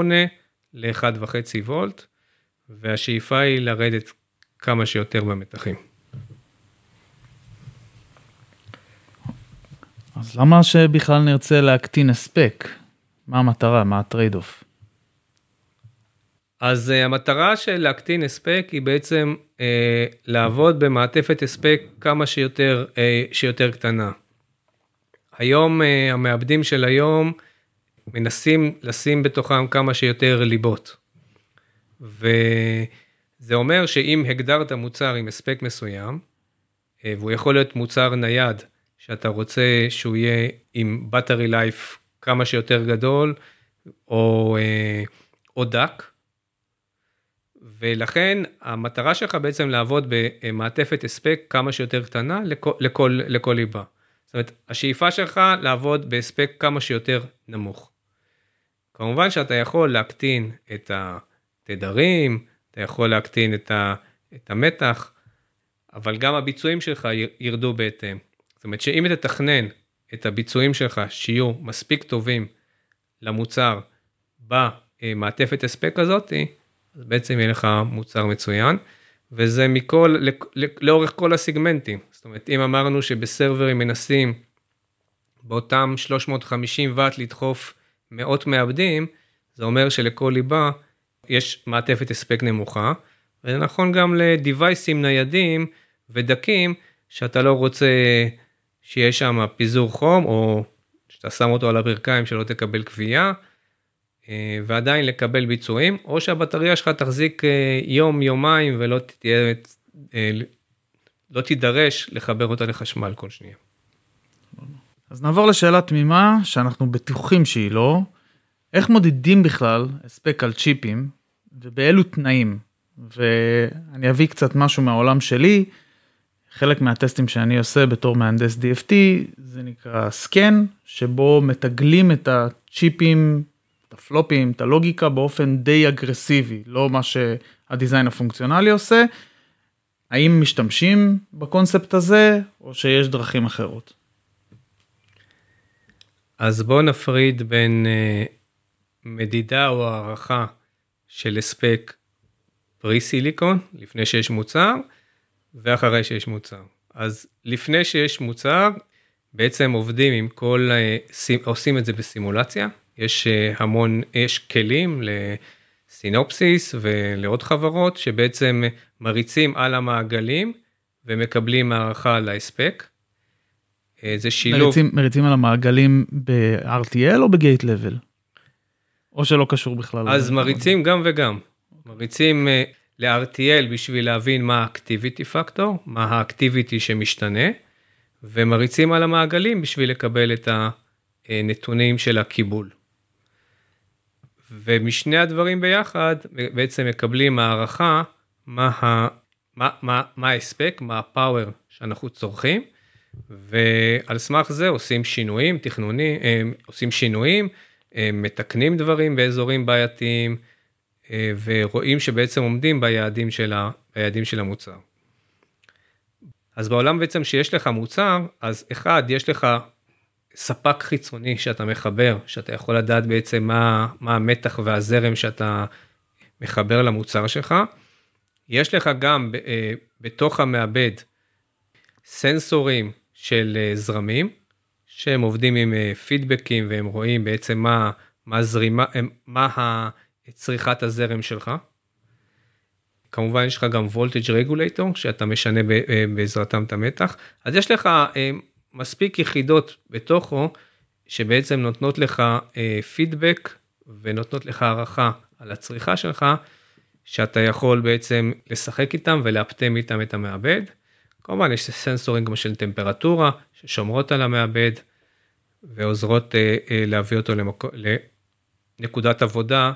ל-1.5 וולט, והשאיפה היא לרדת כמה שיותר במתחים. אז למה שבכלל נרצה להקטין הספק? מה המטרה? מה ה trade-off? אז אה, המטרה של להקטין הספק היא בעצם אה, לעבוד במעטפת הספק כמה שיותר, אה, שיותר קטנה. היום אה, המעבדים של היום מנסים לשים בתוכם כמה שיותר ליבות. וזה אומר שאם הגדרת מוצר עם הספק מסוים, uh, והוא יכול להיות מוצר נייד, שאתה רוצה שהוא יהיה עם battery life כמה שיותר גדול, או, uh, או דק, ולכן המטרה שלך בעצם לעבוד במעטפת הספק כמה שיותר קטנה לכל, לכל, לכל ליבה. זאת אומרת, השאיפה שלך לעבוד בהספק כמה שיותר נמוך. כמובן שאתה יכול להקטין את התדרים, אתה יכול להקטין את, ה, את המתח, אבל גם הביצועים שלך ירדו בהתאם. זאת אומרת שאם תתכנן את הביצועים שלך שיהיו מספיק טובים למוצר במעטפת הספק הזאת, אז בעצם יהיה לך מוצר מצוין, וזה מכל, לאורך כל הסיגמנטים. זאת אומרת, אם אמרנו שבסרברים מנסים באותם 350 ואט לדחוף מאות מעבדים, זה אומר שלכל ליבה יש מעטפת הספק נמוכה, וזה נכון גם לדיווייסים ניידים ודקים, שאתה לא רוצה שיש שם פיזור חום, או שאתה שם אותו על הברכיים שלא תקבל כווייה, אה, ועדיין לקבל ביצועים, או שהבטריה שלך תחזיק אה, יום, יומיים, ולא תהיה, אה, לא תידרש לחבר אותה לחשמל כל שנייה. אז נעבור לשאלה תמימה, שאנחנו בטוחים שהיא לא. איך מודדים בכלל הספק על צ'יפים, ובאילו תנאים? ואני אביא קצת משהו מהעולם שלי. חלק מהטסטים שאני עושה בתור מהנדס DFT זה נקרא סקן שבו מתגלים את הצ'יפים, את הפלופים, את הלוגיקה באופן די אגרסיבי, לא מה שהדיזיין הפונקציונלי עושה. האם משתמשים בקונספט הזה או שיש דרכים אחרות? אז בואו נפריד בין uh, מדידה או הערכה של הספק פרי סיליקון לפני שיש מוצר ואחרי שיש מוצר. אז לפני שיש מוצר, בעצם עובדים עם כל, אה, עושים את זה בסימולציה, יש אה, המון, יש כלים לסינופסיס ולעוד חברות שבעצם מריצים על המעגלים ומקבלים הערכה על ההספק. אה, זה שילוב. מריצים, מריצים על המעגלים ב-RTL או בגייט לבל? או שלא קשור בכלל? אז מריצים גם וגם. מריצים ל-RTL בשביל להבין מה ה-activity factor, מה ה-activity שמשתנה, ומריצים על המעגלים בשביל לקבל את הנתונים של הקיבול. ומשני הדברים ביחד בעצם מקבלים הערכה מה, ה, מה, מה, מה ההספק, מה הפאוור שאנחנו צורכים, ועל סמך זה עושים שינויים, תכנונים, אה, עושים שינויים, אה, מתקנים דברים באזורים בעייתיים, אה, ורואים שבעצם עומדים ביעדים של, ה, ביעדים של המוצר. אז בעולם בעצם שיש לך מוצר, אז אחד, יש לך ספק חיצוני שאתה מחבר, שאתה יכול לדעת בעצם מה, מה המתח והזרם שאתה מחבר למוצר שלך. יש לך גם אה, בתוך המעבד סנסורים של אה, זרמים, שהם עובדים עם פידבקים והם רואים בעצם מה, מה זרימה, מה צריכת הזרם שלך. כמובן יש לך גם voltage regulator שאתה משנה אה, בעזרתם את המתח אז יש לך אה, מספיק יחידות בתוכו שבעצם נותנות לך פידבק אה, ונותנות לך הערכה על הצריכה שלך שאתה יכול בעצם לשחק איתם ולאפטם איתם את המעבד. כמובן יש סנסורים כמו של טמפרטורה ששומרות על המעבד ועוזרות להביא אותו לנקודת עבודה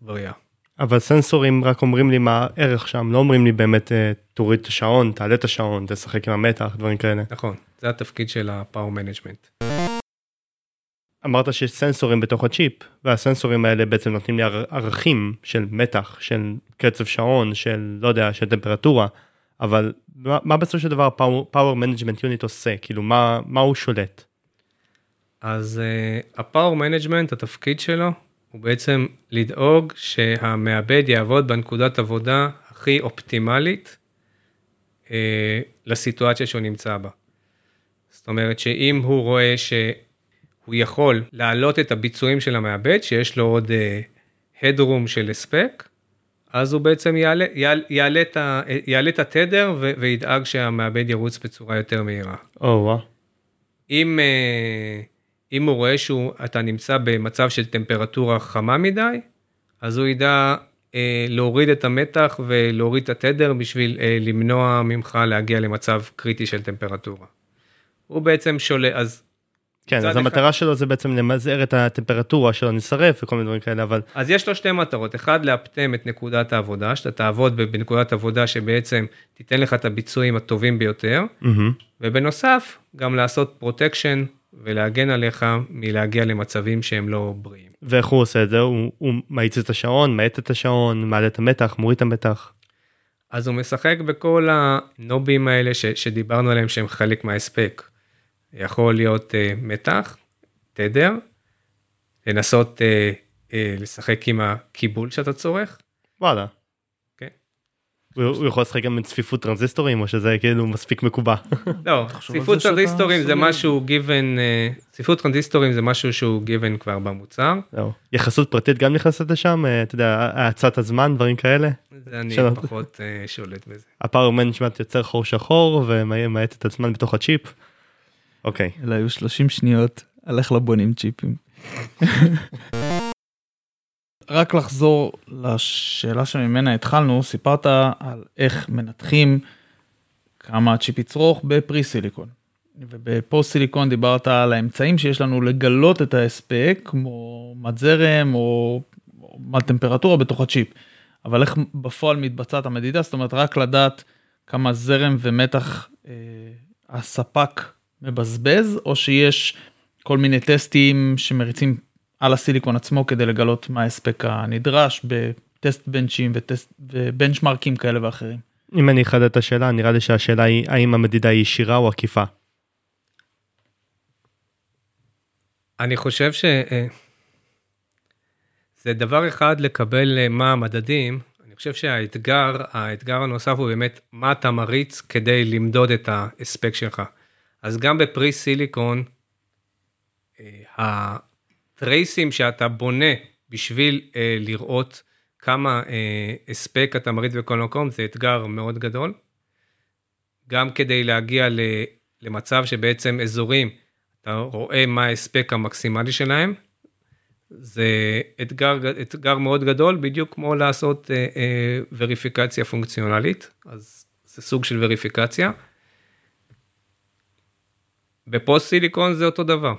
בריאה. אבל סנסורים רק אומרים לי מה הערך שם, לא אומרים לי באמת אה, תוריד את השעון, תעלה את השעון, תשחק עם המתח, דברים כאלה. נכון, זה התפקיד של ה power management. אמרת שיש סנסורים בתוך הצ'יפ, והסנסורים האלה בעצם נותנים לי ערכים של מתח, של קצב שעון, של לא יודע, של טמפרטורה, אבל מה, מה בסופו של דבר power management unit עושה? כאילו מה, מה הוא שולט? אז הפאור uh, מנג'מנט, התפקיד שלו הוא בעצם לדאוג שהמעבד יעבוד בנקודת עבודה הכי אופטימלית אה, לסיטואציה שהוא נמצא בה. זאת אומרת שאם הוא רואה שהוא יכול להעלות את הביצועים של המעבד, שיש לו עוד אה, headroom של הספק, אז הוא בעצם יעלה, יעלה, יעלה, את, ה, יעלה את התדר ו, וידאג שהמעבד ירוץ בצורה יותר מהירה. או oh, וואו. Wow. אם... אה, אם הוא רואה שאתה נמצא במצב של טמפרטורה חמה מדי, אז הוא ידע אה, להוריד את המתח ולהוריד את התדר בשביל אה, למנוע ממך להגיע למצב קריטי של טמפרטורה. הוא בעצם שולט, אז כן, אז אחד- המטרה שלו זה בעצם למזער את הטמפרטורה שלא נשרף וכל מיני דברים כאלה, אבל אז יש לו שתי מטרות, אחד לאפטם את נקודת העבודה, שאתה תעבוד בנקודת עבודה שבעצם תיתן לך את הביצועים הטובים ביותר, מהמם. ובנוסף, גם לעשות protection ולהגן עליך מלהגיע למצבים שהם לא בריאים. ואיך הוא עושה את זה? הוא, הוא מאיץ את השעון, מאט את השעון, מעלה את המתח, מוריד את המתח. אז הוא משחק בכל הנובים האלה ש, שדיברנו עליהם שהם חלק מההספק. יכול להיות אה, מתח, תדר, לנסות אה, אה, לשחק עם הקיבול שאתה צורך. וואלה. הוא, יכול לשחק גם עם צפיפות טרנזיסטורים או שזה כאילו מספיק מקובע. לא, צפיפות טרנזיסטורים זה. משהו given, אה, צפיפות טרנזיסטורים זה משהו שהוא given כבר במוצר. יחסות פרטית גם נכנסת לשם, אה, אתה יודע, האטת הזמן, דברים כאלה. זה אני. פחות אה, שולט בזה. ה power management יוצר חור שחור ומאט את הזמן בתוך הצ'יפ. אוקיי. אלה היו 30 שניות על איך לא בונים צ'יפים. רק לחזור לשאלה שממנה התחלנו, סיפרת על איך מנתחים כמה הצ'יפ יצרוך בפרי סיליקון. ובפוסט סיליקון דיברת על האמצעים שיש לנו לגלות את ההספק, כמו מד זרם או, או מד טמפרטורה בתוך הצ'יפ. אבל איך בפועל מתבצעת המדידה, זאת אומרת רק לדעת כמה זרם ומתח אה, הספק מבזבז, או שיש כל מיני טסטים שמריצים על הסיליקון עצמו כדי לגלות מה ההספק הנדרש בטסט בנצ'ים וטסט ובנצ'מרקים כאלה ואחרים. אם אני אחדד את השאלה, נראה לי שהשאלה היא האם המדידה היא ישירה או עקיפה. אני חושב ש... אה, זה דבר אחד לקבל אה, מה המדדים, אני חושב שהאתגר, האתגר הנוסף הוא באמת מה אתה מריץ כדי למדוד את ההספק שלך. אז גם בפרי סיליקון, הטרייסים שאתה בונה בשביל אה, לראות כמה אה, הספק אתה מריץ בכל מקום, זה אתגר מאוד גדול. גם כדי להגיע ל, למצב שבעצם אזורים, אתה רואה מה ההספק המקסימלי שלהם, זה אתגר, אתגר מאוד גדול, בדיוק כמו לעשות אה, אה, וריפיקציה פונקציונלית, אז זה סוג של וריפיקציה. בפוסט סיליקון זה אותו דבר,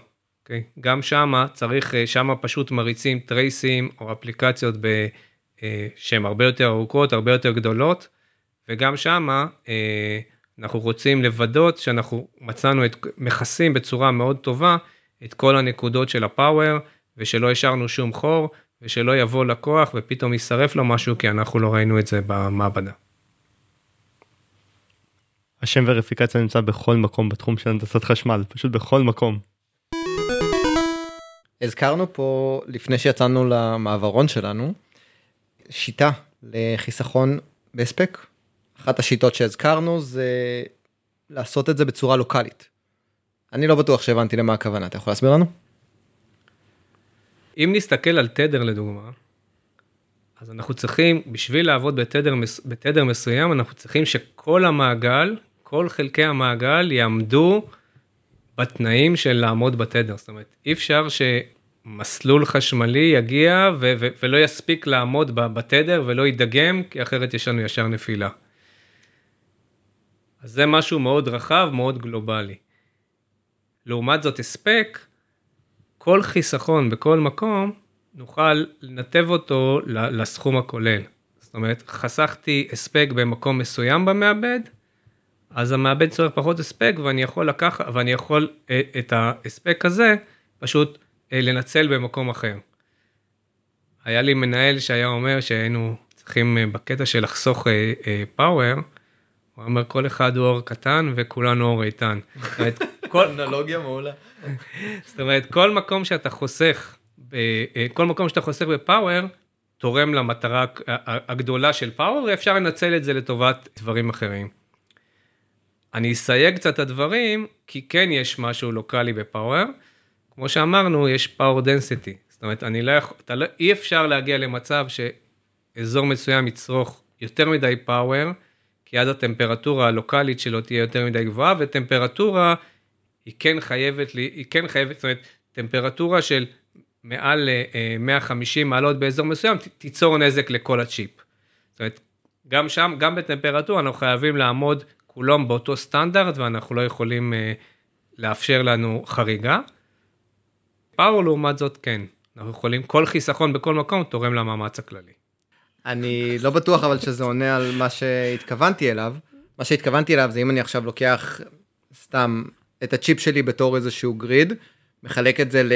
אוקיי? גם שמה צריך, אה, שמה פשוט מריצים טרייסים או אפליקציות אה, שהן הרבה יותר ארוכות, הרבה יותר גדולות, וגם שמה אה, אנחנו רוצים לוודות שאנחנו מצאנו את, מכסים בצורה מאוד טובה את כל הנקודות של הפאוור, ושלא השארנו שום חור, ושלא יבוא לקוח ופתאום יישרף לו משהו, כי אנחנו לא ראינו את זה במעבדה. השם וריפיקציה נמצא בכל מקום בתחום של הנדסת חשמל, פשוט בכל מקום. הזכרנו פה לפני שיצאנו למעברון שלנו שיטה לחיסכון בהספק. אחת השיטות שהזכרנו זה לעשות את זה בצורה לוקאלית. אני לא בטוח שהבנתי למה הכוונה אתה יכול להסביר לנו? אם נסתכל על תדר לדוגמה, אז אנחנו צריכים, בשביל לעבוד בתדר, בתדר מסוים, אנחנו צריכים שכל המעגל, כל חלקי המעגל יעמדו בתנאים של לעמוד בתדר. זאת אומרת, אי אפשר שמסלול חשמלי יגיע ו- ו- ולא יספיק לעמוד בתדר ולא יידגם, כי אחרת יש לנו ישר נפילה. אז זה משהו מאוד רחב, מאוד גלובלי. לעומת זאת, הספק, כל חיסכון בכל מקום, נוכל לנתב אותו לסכום הכולל. זאת אומרת, חסכתי הספק במקום מסוים במעבד, אז המעבד צורך פחות הספק ואני יכול לקחת, ואני יכול אה, את ההספק הזה פשוט לנצל במקום אחר. היה לי מנהל שהיה אומר שהיינו צריכים אה, בקטע של לחסוך פאוור, הוא אומר כל אחד הוא אור קטן וכולנו אור איתן. כל, אנלוגיה מעולה. זאת אומרת, כל מקום שאתה חוסך, אה, כל מקום שאתה חוסך ב power, תורם למטרה הגדולה של power, ואפשר לנצל את זה לטובת דברים אחרים. אני אסייג קצת את הדברים, כי כן יש משהו לוקאלי ב power. כמו שאמרנו, יש power density. זאת אומרת, אני לא יכול, אתה לא, אי אפשר להגיע למצב שאזור מסוים יצרוך יותר מדי power, כי אז הטמפרטורה הלוקאלית שלו תהיה יותר מדי גבוהה, וטמפרטורה היא כן חייבת, היא כן חייבת, זאת אומרת, טמפרטורה של מעל אה, 150 מעלות באזור מסוים, תיצור נזק לכל הצ'יפ. זאת אומרת, גם שם, גם בטמפרטורה, אנחנו חייבים לעמוד כולם באותו סטנדרט, ואנחנו לא יכולים אה, לאפשר לנו חריגה. פאוור לעומת זאת כן. אנחנו יכולים, כל חיסכון בכל מקום תורם למאמץ הכללי. אני לא בטוח אבל שזה עונה על מה שהתכוונתי אליו. מה שהתכוונתי אליו זה אם אני עכשיו לוקח סתם את הצ'יפ שלי בתור איזשהו grid, מחלק את זה ל-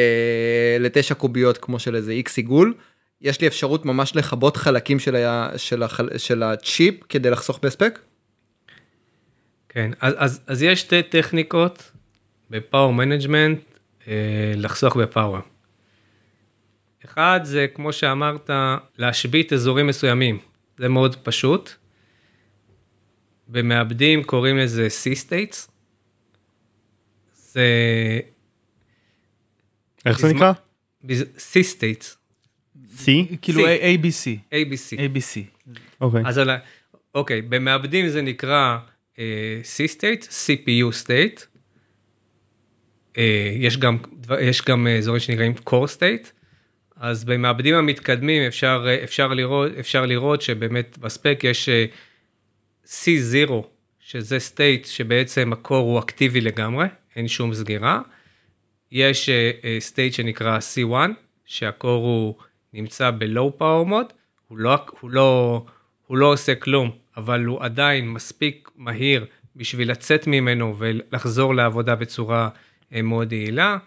לתשע קוביות כמו של איזה איקס עיגול, יש לי אפשרות ממש לכבות חלקים של, ה- של, החל- של הצ'יפ כדי לחסוך בהספק? כן, אז, אז, אז יש שתי טכניקות ב power management לחסוך ב power. אחד זה כמו שאמרת להשבית אזורים מסוימים, זה מאוד פשוט. במעבדים קוראים לזה C-States. זה איך זה נקרא? C-States, C? כאילו C. ABC, ABC. ABC. אוקיי. אז. אוקיי, במעבדים זה נקרא אה, C-State, CPU State. אה, יש גם, יש גם אה, אזורים שנקראים Core State. אז במעבדים המתקדמים אפשר, אה, אפשר, לראות, אפשר לראות שבאמת בספק יש אה, C0, שזה state שבעצם הקור הוא אקטיבי לגמרי, אין שום סגירה. יש state שנקרא C1, שהקור הוא נמצא ב-low power mode, הוא לא, הוא, לא, הוא לא עושה כלום, אבל הוא עדיין מספיק מהיר בשביל לצאת ממנו ולחזור לעבודה בצורה מאוד יעילה.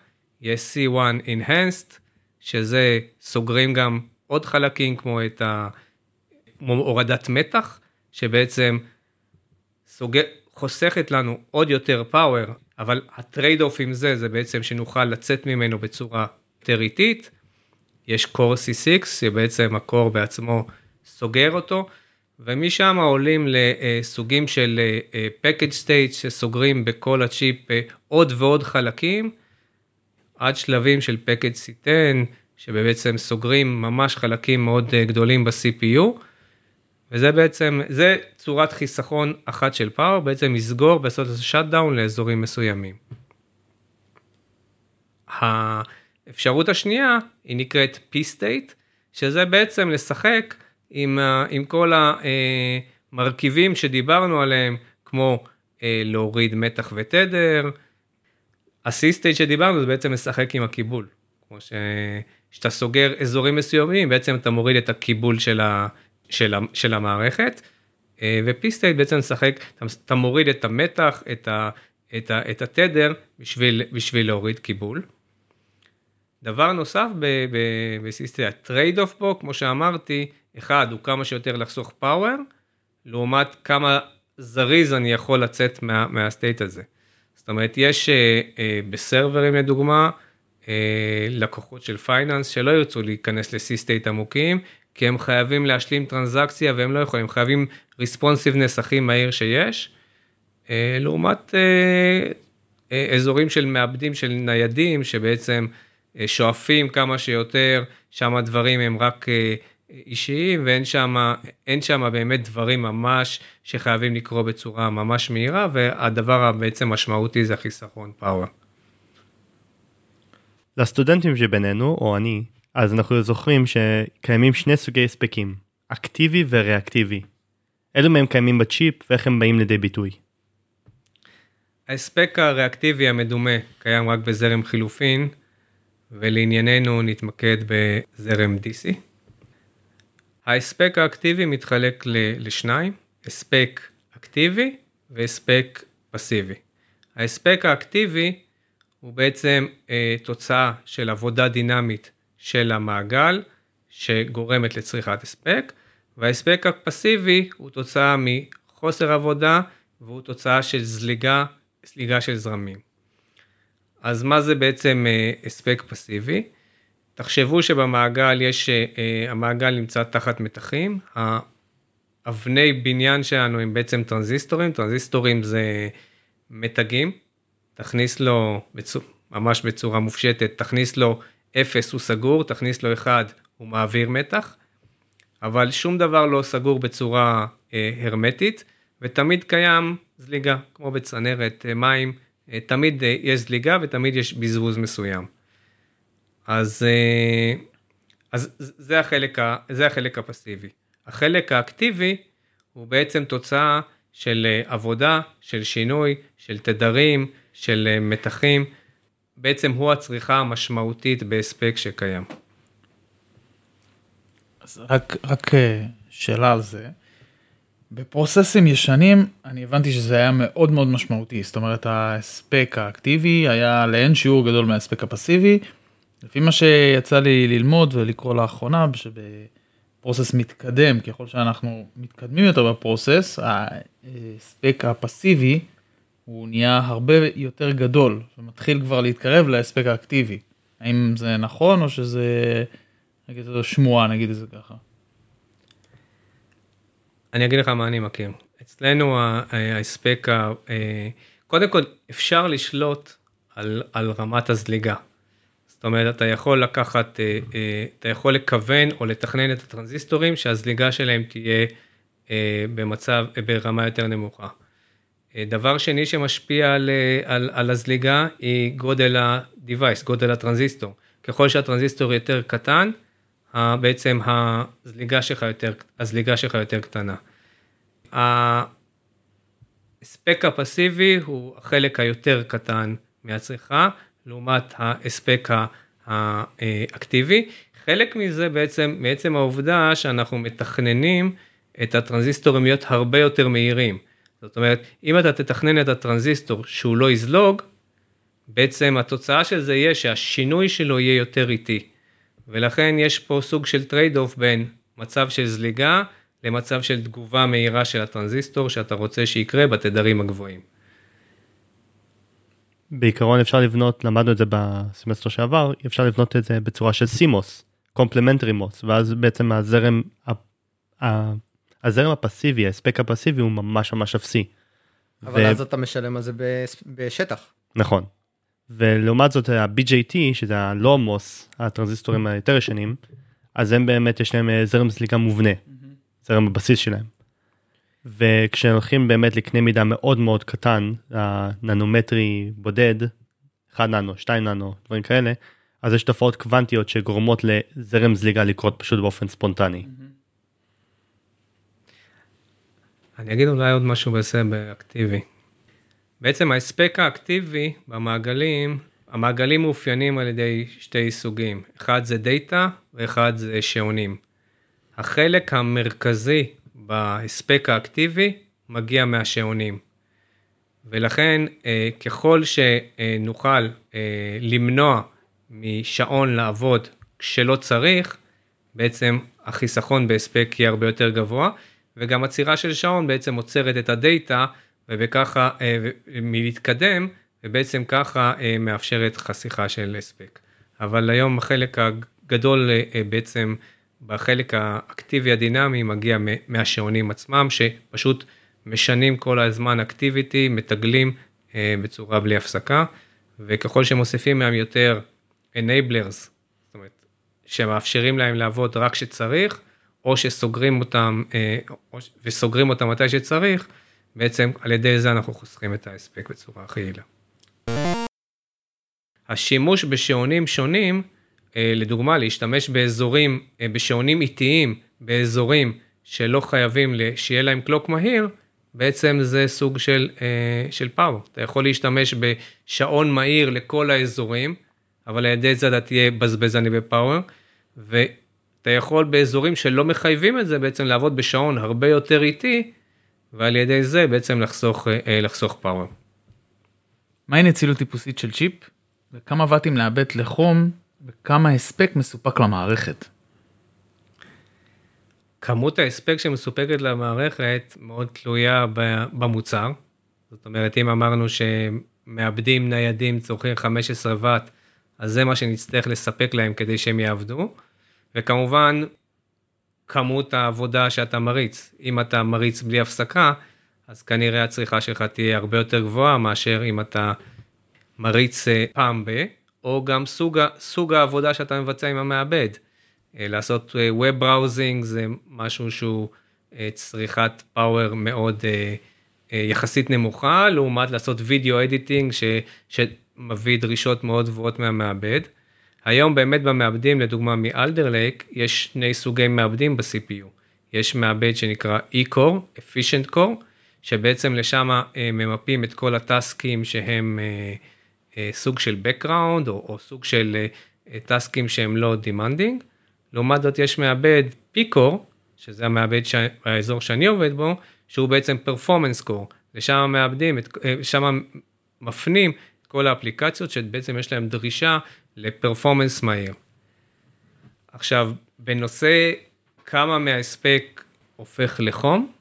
יש C1 Enhanced, שזה סוגרים גם עוד חלקים כמו את ה... כמו הורדת מתח, שבעצם סוגר, חוסכת לנו עוד יותר power, אבל ה trade-off עם זה, זה בעצם שנוכל לצאת ממנו בצורה יותר איטית. יש core C6, שבעצם ה core בעצמו סוגר אותו, ומשם עולים לסוגים של package state שסוגרים בכל הצ'יפ אה, עוד ועוד חלקים, עד שלבים של package C10, שבעצם סוגרים ממש חלקים מאוד אה, גדולים ב-CPU. וזה בעצם, זה צורת חיסכון אחת של power, בעצם לסגור, לעשות איזה shutdown לאזורים מסוימים. האפשרות השנייה היא נקראת P-State, שזה בעצם לשחק עם, ה- עם כל המרכיבים שדיברנו עליהם, כמו אה, להוריד מתח ותדר. ה-C-State שדיברנו זה בעצם לשחק עם הקיבול. כמו ש... שאתה סוגר אזורים מסוימים, בעצם אתה מוריד את הקיבול של, ה... של, ה... של המערכת, אה, ו-P-State בעצם משחק, אתה, אתה מוריד את המתח, את, ה... את, ה... את התדר, בשביל, בשביל להוריד קיבול. דבר נוסף ב C-state, ה trade-off פה, כמו שאמרתי, אחד הוא כמה שיותר לחסוך power, לעומת כמה זריז אני יכול לצאת מה, מה state הזה. זאת אומרת, יש אה, אה, בסרברים לדוגמה, אה, לקוחות של finance שלא ירצו להיכנס ל-C-State עמוקים, כי הם חייבים להשלים טרנזקציה והם לא יכולים, חייבים responsiveness הכי מהיר שיש, לעומת אזורים של מעבדים של ניידים, שבעצם שואפים כמה שיותר, שם הדברים הם רק אישיים ואין שם, אין שם באמת דברים ממש שחייבים לקרוא בצורה ממש מהירה, והדבר הבעצם משמעותי זה החיסכון פאוור. לסטודנטים שבינינו, או אני, אז אנחנו זוכרים שקיימים שני סוגי הספקים, אקטיבי וריאקטיבי. אילו מהם קיימים בצ'יפ ואיך הם באים לידי ביטוי. ההספק הריאקטיבי המדומה קיים רק בזרם חילופין, ולענייננו נתמקד בזרם DC. ההספק האקטיבי מתחלק לשניים, הספק אקטיבי והספק פסיבי. ההספק האקטיבי הוא בעצם אה, תוצאה של עבודה דינמית של המעגל שגורמת לצריכת הספק, וההספק הפסיבי הוא תוצאה מחוסר עבודה והוא תוצאה של זליגה, זליגה של זרמים. אז מה זה בעצם אה, הספק פסיבי? תחשבו שבמעגל יש, אה, אה, המעגל נמצא תחת מתחים, האבני בניין שלנו הם בעצם טרנזיסטורים, טרנזיסטורים זה מתגים, תכניס לו ממש בצורה מופשטת, תכניס לו 0 הוא סגור, תכניס לו 1 הוא מעביר מתח, אבל שום דבר לא סגור בצורה אה, הרמטית, ותמיד קיים זליגה, כמו בצנרת אה, מים, תמיד יש זליגה ותמיד יש בזבוז מסוים. אז, אה, אז זה, החלק, זה החלק הפסיבי. החלק האקטיבי הוא בעצם תוצאה של אה, עבודה, של שינוי, של תדרים, של אה, מתחים בעצם הוא הצריכה המשמעותית בהספק שקיים. אז רק, רק שאלה על זה. בפרוססים ישנים אני הבנתי שזה היה מאוד מאוד משמעותי זאת אומרת ההספק האקטיבי היה לאין שיעור גדול מההספק הפסיבי. לפי מה שיצא לי ללמוד ולקרוא לאחרונה שבפרוסס מתקדם ככל שאנחנו מתקדמים יותר בפרוסס ההספק הפסיבי הוא נהיה הרבה יותר גדול ומתחיל כבר להתקרב להספק האקטיבי. האם זה נכון או שזה נגיד זו שמועה נגיד את זה ככה. אני אגיד לך מה אני מכיר. אצלנו ההספק, אה, קודם כל אפשר לשלוט על, על רמת הזליגה. זאת אומרת, אתה יכול לקחת, אה, אה, אתה יכול לכוון או לתכנן את הטרנזיסטורים שהזליגה שלהם תהיה במצב, ברמה יותר נמוכה. דבר שני שמשפיע על, על, על הזליגה היא גודל ה-device, גודל הטרנזיסטור. ככל שהטרנזיסטור יותר קטן, בעצם הזליגה שלך יותר, הזליגה שלך יותר קטנה. ההספק הפסיבי הוא החלק היותר קטן מהצריכה, לעומת ההספק האקטיבי. חלק מזה בעצם, מעצם העובדה שאנחנו מתכננים את הטרנזיסטורים להיות הרבה יותר מהירים. זאת אומרת, אם אתה תתכנן את הטרנזיסטור שהוא לא יזלוג, בעצם התוצאה של זה יהיה שהשינוי שלו יהיה יותר איטי. ולכן יש פה סוג של trade-off בין מצב של זליגה למצב של תגובה מהירה של הטרנזיסטור שאתה רוצה שיקרה בתדרים הגבוהים. בעיקרון אפשר לבנות, למדנו את זה בסמסטר שעבר, אפשר לבנות את זה בצורה של CMOS, complementary MOS, ואז בעצם הזרם, הזרם הפסיבי, ההספק הפסיבי הוא ממש ממש אפסי. אבל ו... אז אתה משלם על זה בשטח. נכון. ולעומת זאת ה-BJT שזה הלא MOS הטרנזיסטורים היותר ישנים אז הם באמת יש להם אה, זרם זליגה מובנה זרם הבסיס שלהם. וכשהולכים באמת לקנה מידה מאוד מאוד קטן הננומטרי בודד 1 ננו 2 ננו דברים כאלה אז יש תופעות קוונטיות שגורמות לזרם זליגה לקרות פשוט באופן ספונטני. אני אגיד אולי עוד משהו בזה באקטיבי. בעצם ההספק האקטיבי במעגלים, המעגלים מאופיינים על ידי שתי סוגים, אחד זה דאטה ואחד זה שעונים. החלק המרכזי בהספק האקטיבי מגיע מהשעונים. ולכן אה, ככל שנוכל אה, למנוע משעון לעבוד כשלא צריך, בעצם החיסכון בהספק יהיה הרבה יותר גבוה, וגם עצירה של שעון בעצם עוצרת את הדאטה ובככה אה, מלהתקדם, ובעצם ככה מאפשרת חשיכה של הספק. אבל היום החלק הגדול בעצם בחלק האקטיבי הדינמי מגיע מהשעונים עצמם, שפשוט משנים כל הזמן אקטיביטי, מתגלים בצורה בלי הפסקה, וככל שמוסיפים מהם יותר enablers, זאת אומרת, שמאפשרים להם לעבוד רק כשצריך, או שסוגרים אותם, וסוגרים אותם מתי שצריך, בעצם על ידי זה אנחנו חוסכים את ההספק בצורה הכי יעילה. השימוש בשעונים שונים, אה, לדוגמה להשתמש באזורים, אה, בשעונים איטיים, באזורים שלא חייבים שיהיה להם קלוק מהיר, בעצם זה סוג של, אה, של פאוור. אתה יכול להשתמש בשעון מהיר לכל האזורים, אבל על ידי זה אתה תהיה בזבזני בפאוור, ואתה יכול באזורים שלא מחייבים את זה בעצם לעבוד בשעון הרבה יותר איטי, ועל ידי זה בעצם לחסוך, אה, לחסוך פאוור. מהי נצילות טיפוסית של צ'יפ? וכמה ואטים לעבד לחום וכמה הספק מסופק למערכת? כמות ההספק שמסופקת למערכת מאוד תלויה במוצר. זאת אומרת, אם אמרנו שמעבדים ניידים צורכים 15 ואט, אז זה מה שנצטרך לספק להם כדי שהם יעבדו. וכמובן, כמות העבודה שאתה מריץ. אם אתה מריץ בלי הפסקה, אז כנראה הצריכה שלך תהיה הרבה יותר גבוהה מאשר אם אתה מריץ אה, פעם ב, או גם סוג, סוג העבודה שאתה מבצע עם המעבד. אה, לעשות אה, Web Browsing זה משהו שהוא צריכת power מאוד יחסית נמוכה, לעומת לעשות video editing שמביא דרישות מאוד גבוהות מהמעבד. היום באמת במעבדים, לדוגמה מ Alder Lake, יש שני סוגי מעבדים ב-CPU. יש מעבד שנקרא e-core, efficient core, שבעצם לשם אה, ממפים את כל הטסקים שהם אה, אה, סוג של background או, או סוג של אה, טסקים שהם לא demanding. לעומת זאת יש מעבד פיקור, שזה המעבד. האזור שאני עובד בו, שהוא בעצם performance core. לשם מעבדים, שם מפנים את כל האפליקציות שבעצם יש להם דרישה לפרפורמנס מהיר. עכשיו, בנושא כמה מההספק הופך לחום,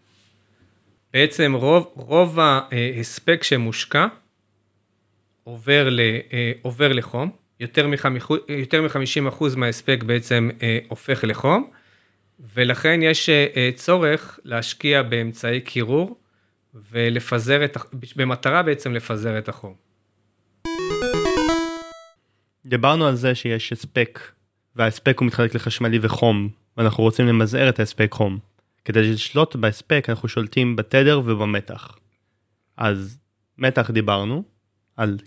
בעצם רוב, רוב ההספק שמושקע עובר, ל, עובר לחום, יותר מ-50% מההספק בעצם הופך לחום, ולכן יש צורך להשקיע באמצעי קירור ולפזר את, במטרה בעצם לפזר את החום. דיברנו על זה שיש הספק, וההספק הוא מתחלק לחשמלי וחום, ואנחנו רוצים למזער את ההספק חום. כדי לשלוט בהספק אנחנו שולטים בתדר ובמתח. אז מתח דיברנו, על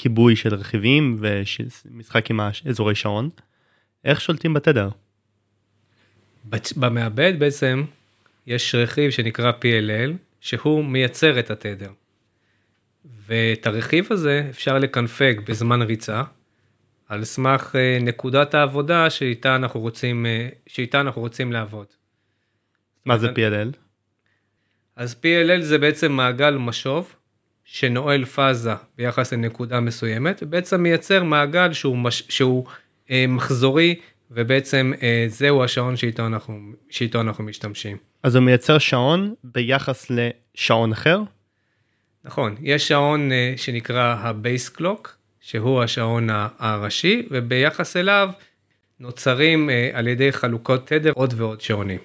כיבוי של רכיבים ומשחק עם אזורי שעון. איך שולטים בתדר? במעבד בעצם יש רכיב שנקרא PLL, שהוא מייצר את התדר. ואת הרכיב הזה אפשר לקנפג בזמן ריצה, על סמך אה, נקודת העבודה שאיתה אנחנו רוצים, אה, שאיתה אנחנו רוצים לעבוד. מה זה PLL? אז PLL זה בעצם מעגל משוב שנועל פאזה ביחס לנקודה מסוימת, ובעצם מייצר מעגל שהוא, מש, שהוא אה, מחזורי, ובעצם אה, זהו השעון שאיתו אנחנו, שאיתו אנחנו משתמשים. אז הוא מייצר שעון ביחס לשעון אחר? נכון, יש שעון אה, שנקרא ה base clock, שהוא השעון הראשי, וביחס אליו נוצרים אה, על ידי חלוקות תדר עוד ועוד שעונים.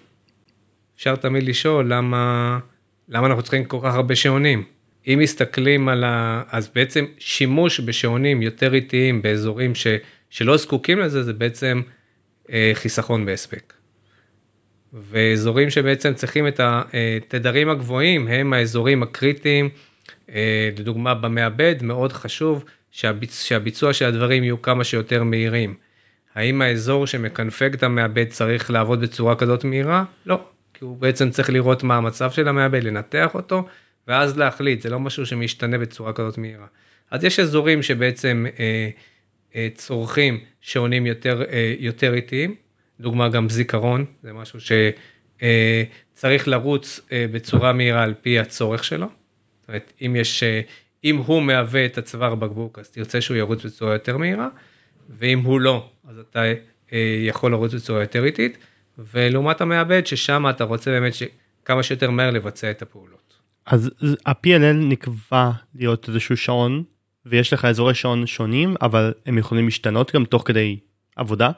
אפשר תמיד לשאול למה, למה אנחנו צריכים כל כך הרבה שעונים. אם מסתכלים על ה... אז בעצם שימוש בשעונים יותר איטיים באזורים ש... שלא זקוקים לזה, זה בעצם uh, חיסכון בהספק. ואזורים שבעצם צריכים את התדרים הגבוהים הם האזורים הקריטיים, אה, לדוגמה במעבד מאוד חשוב שהביצ... שהביצוע של הדברים יהיו כמה שיותר מהירים. האם האזור שמקנפג את המעבד צריך לעבוד בצורה כזאת מהירה? לא, כי הוא בעצם צריך לראות מה המצב של המעבד, לנתח אותו, ואז להחליט, זה לא משהו שמשתנה בצורה כזאת מהירה. אז יש אזורים שבעצם אה, אה, צורכים שעונים יותר, אה, יותר איטיים, דוגמה גם זיכרון, זה משהו שצריך לרוץ אה, בצורה מהירה על פי הצורך שלו. זאת אומרת, אם יש, אה, אם הוא מהווה את הצוואר בקבוק, אז תרצה שהוא ירוץ בצורה יותר מהירה, ואם הוא לא, אז אתה אה, יכול לרוץ בצורה יותר איטית, ולעומת המעבד, ששם אתה רוצה באמת כמה שיותר מהר לבצע את הפעולות. אז ה-PLL נקבע להיות איזשהו שעון, ויש לך אזורי שעון שונים, אבל הם יכולים להשתנות גם תוך כדי עבודה?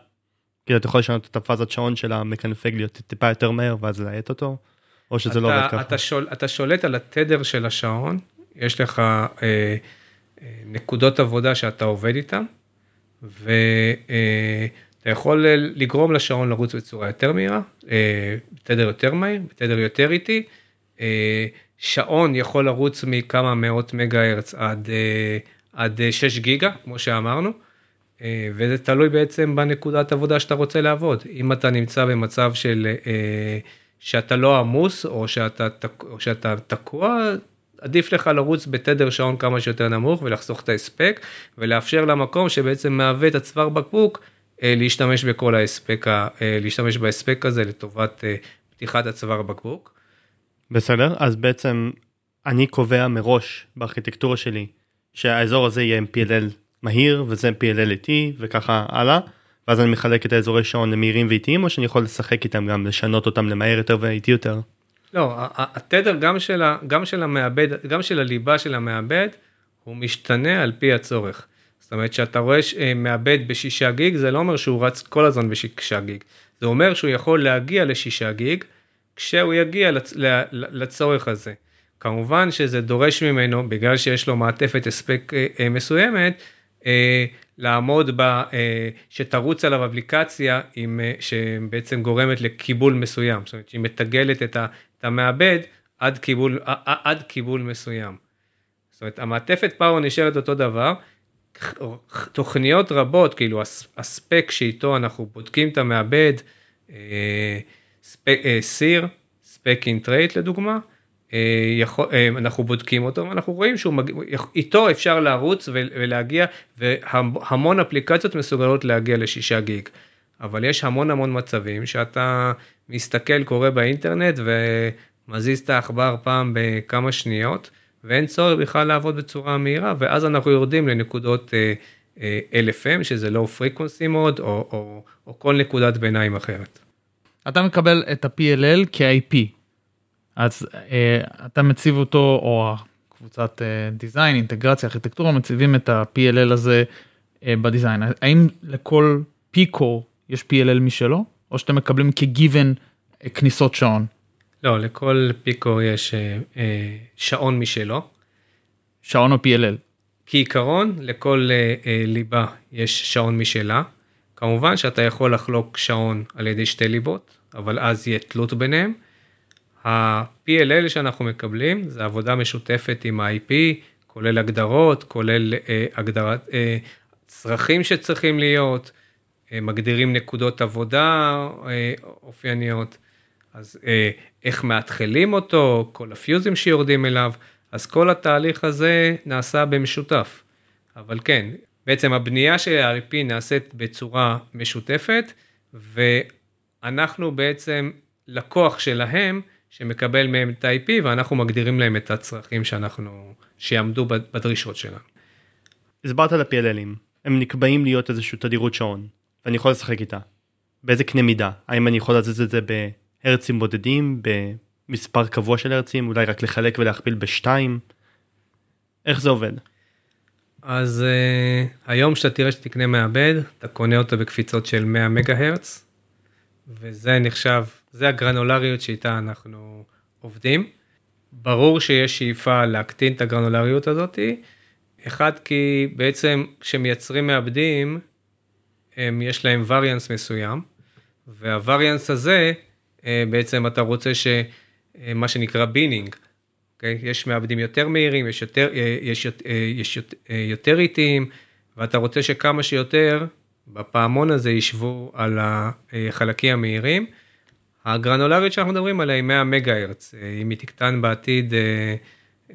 כאילו אתה יכול לשנות את הפאזת שעון של המקנפג להיות טיפה יותר מהר ואז להאט אותו, או שזה לא אתה, לא עובד ככה. אתה, שול, אתה שולט על התדר של השעון, יש לך אה, אה, נקודות עבודה שאתה עובד איתן, ואתה אה, יכול לגרום לשעון לרוץ בצורה יותר מהירה, אה, בתדר יותר מהיר, בתדר יותר איטי. אה, שעון יכול לרוץ מכמה מאות מגה הרץ עד, אה, עד 6 גיגה, כמו שאמרנו. אה, וזה תלוי בעצם בנקודת עבודה שאתה רוצה לעבוד. אם אתה נמצא במצב של אה, שאתה לא עמוס או שאתה, או שאתה תקוע, עדיף לך לרוץ בתדר שעון כמה שיותר נמוך ולחסוך את ההספק ולאפשר למקום שבעצם מהווה את הצוואר בקבוק אה, להשתמש בכל ההספק, להשתמש בהספק הזה לטובת פתיחת הצוואר בקבוק. בסדר, אז בעצם אני קובע מראש בארכיטקטורה שלי שהאזור הזה יהיה עם PLL מהיר וזה PLL איטי וככה הלאה. ואז אני מחלק את האזורי שעון למהירים ואיטיים או שאני יכול לשחק איתם גם לשנות אותם למהר יותר ואיטי יותר. לא התדר גם של, ה, גם של המעבד גם של הליבה של המעבד הוא משתנה על פי הצורך. זאת אומרת שאתה רואה אה, מעבד בשישה גיג זה לא אומר שהוא רץ כל הזמן בשישה גיג. זה אומר שהוא יכול להגיע לשישה גיג כשהוא יגיע לצ, לצורך הזה. כמובן שזה דורש ממנו בגלל שיש לו מעטפת הספק אה, אה, מסוימת אה, לעמוד ב... אה, שתרוץ עליו אפליקציה עם, אה, שבעצם גורמת לקיבול מסוים, זאת אומרת שהיא מתגלת את, ה, את המעבד עד קיבול, עד קיבול מסוים. זאת אומרת המעטפת פאוור נשארת אותו דבר, תוכניות רבות, כאילו הספק שאיתו אנחנו בודקים את המעבד, סיר, ספק אינטרייט לדוגמה, אה, אה, אנחנו בודקים אותו ואנחנו רואים שהוא מג... איתו אפשר לרוץ ולהגיע והמון אפליקציות מסוגלות להגיע לשישה גיג. אבל יש המון המון מצבים שאתה מסתכל קורא באינטרנט ומזיז את העכבר פעם בכמה שניות ואין צורך בכלל לעבוד בצורה מהירה ואז אנחנו יורדים לנקודות אה, אה, LFM שזה לא פריקונסי מוד או, או, או כל נקודת ביניים אחרת. אתה מקבל את ה-PLL כ-IP אז אה, אתה מציב אותו או קבוצת דיזיין אינטגרציה ארכיטקטורה מציבים את ה-PLL הזה אה, בדיזיין האם לכל פיקו יש PLL משלו או שאתם מקבלים כגיוון אה, כניסות שעון. לא לכל פיקו יש אה, אה, שעון משלו. שעון או PLL. כעיקרון לכל אה, אה, ליבה יש שעון משלה. כמובן שאתה יכול לחלוק שעון על ידי שתי ליבות אבל אז יהיה תלות ביניהם. ה-PLL שאנחנו מקבלים זה עבודה משותפת עם ה-IP, כולל הגדרות, כולל אה, הגדרת אה, צרכים שצריכים להיות, אה, מגדירים נקודות עבודה אה, אופייניות, אז אה, איך מאתחלים אותו, כל הפיוזים שיורדים אליו, אז כל התהליך הזה נעשה במשותף. אבל כן, בעצם הבנייה של ה-IP נעשית בצורה משותפת, ואנחנו בעצם לקוח שלהם, שמקבל מהם את ה-IP ואנחנו מגדירים להם את הצרכים שאנחנו, שיעמדו בדרישות שלנו. הסברת על ה-PLLים, הם נקבעים להיות איזושהי תדירות שעון, ואני יכול לשחק איתה. באיזה קנה מידה? האם אני יכול להזיז את זה בהרצים בודדים, במספר קבוע של הרצים, אולי רק לחלק ולהכפיל בשתיים? איך זה עובד? אז uh, היום שאתה תראה שתקנה מעבד, אתה קונה אותו בקפיצות של 100 מגה הרץ, וזה נחשב זה הגרנולריות שאיתה אנחנו עובדים. ברור שיש שאיפה להקטין את הגרנולריות הזאתי. אחד כי בעצם כשמייצרים מעבדים, הם, יש להם וריאנס מסוים, והווריאנס הזה, אה, בעצם אתה רוצה שמה אה, שנקרא בינינג, okay? אוקיי? יש מעבדים יותר מהירים, יש יותר, אה, יש, יש יותר איטיים, ואתה רוצה שכמה שיותר בפעמון הזה ישבו על החלקים המהירים. הגרנולריות שאנחנו מדברים עליה היא 100 מגה הרץ, אה, אם היא תקטן בעתיד, אה,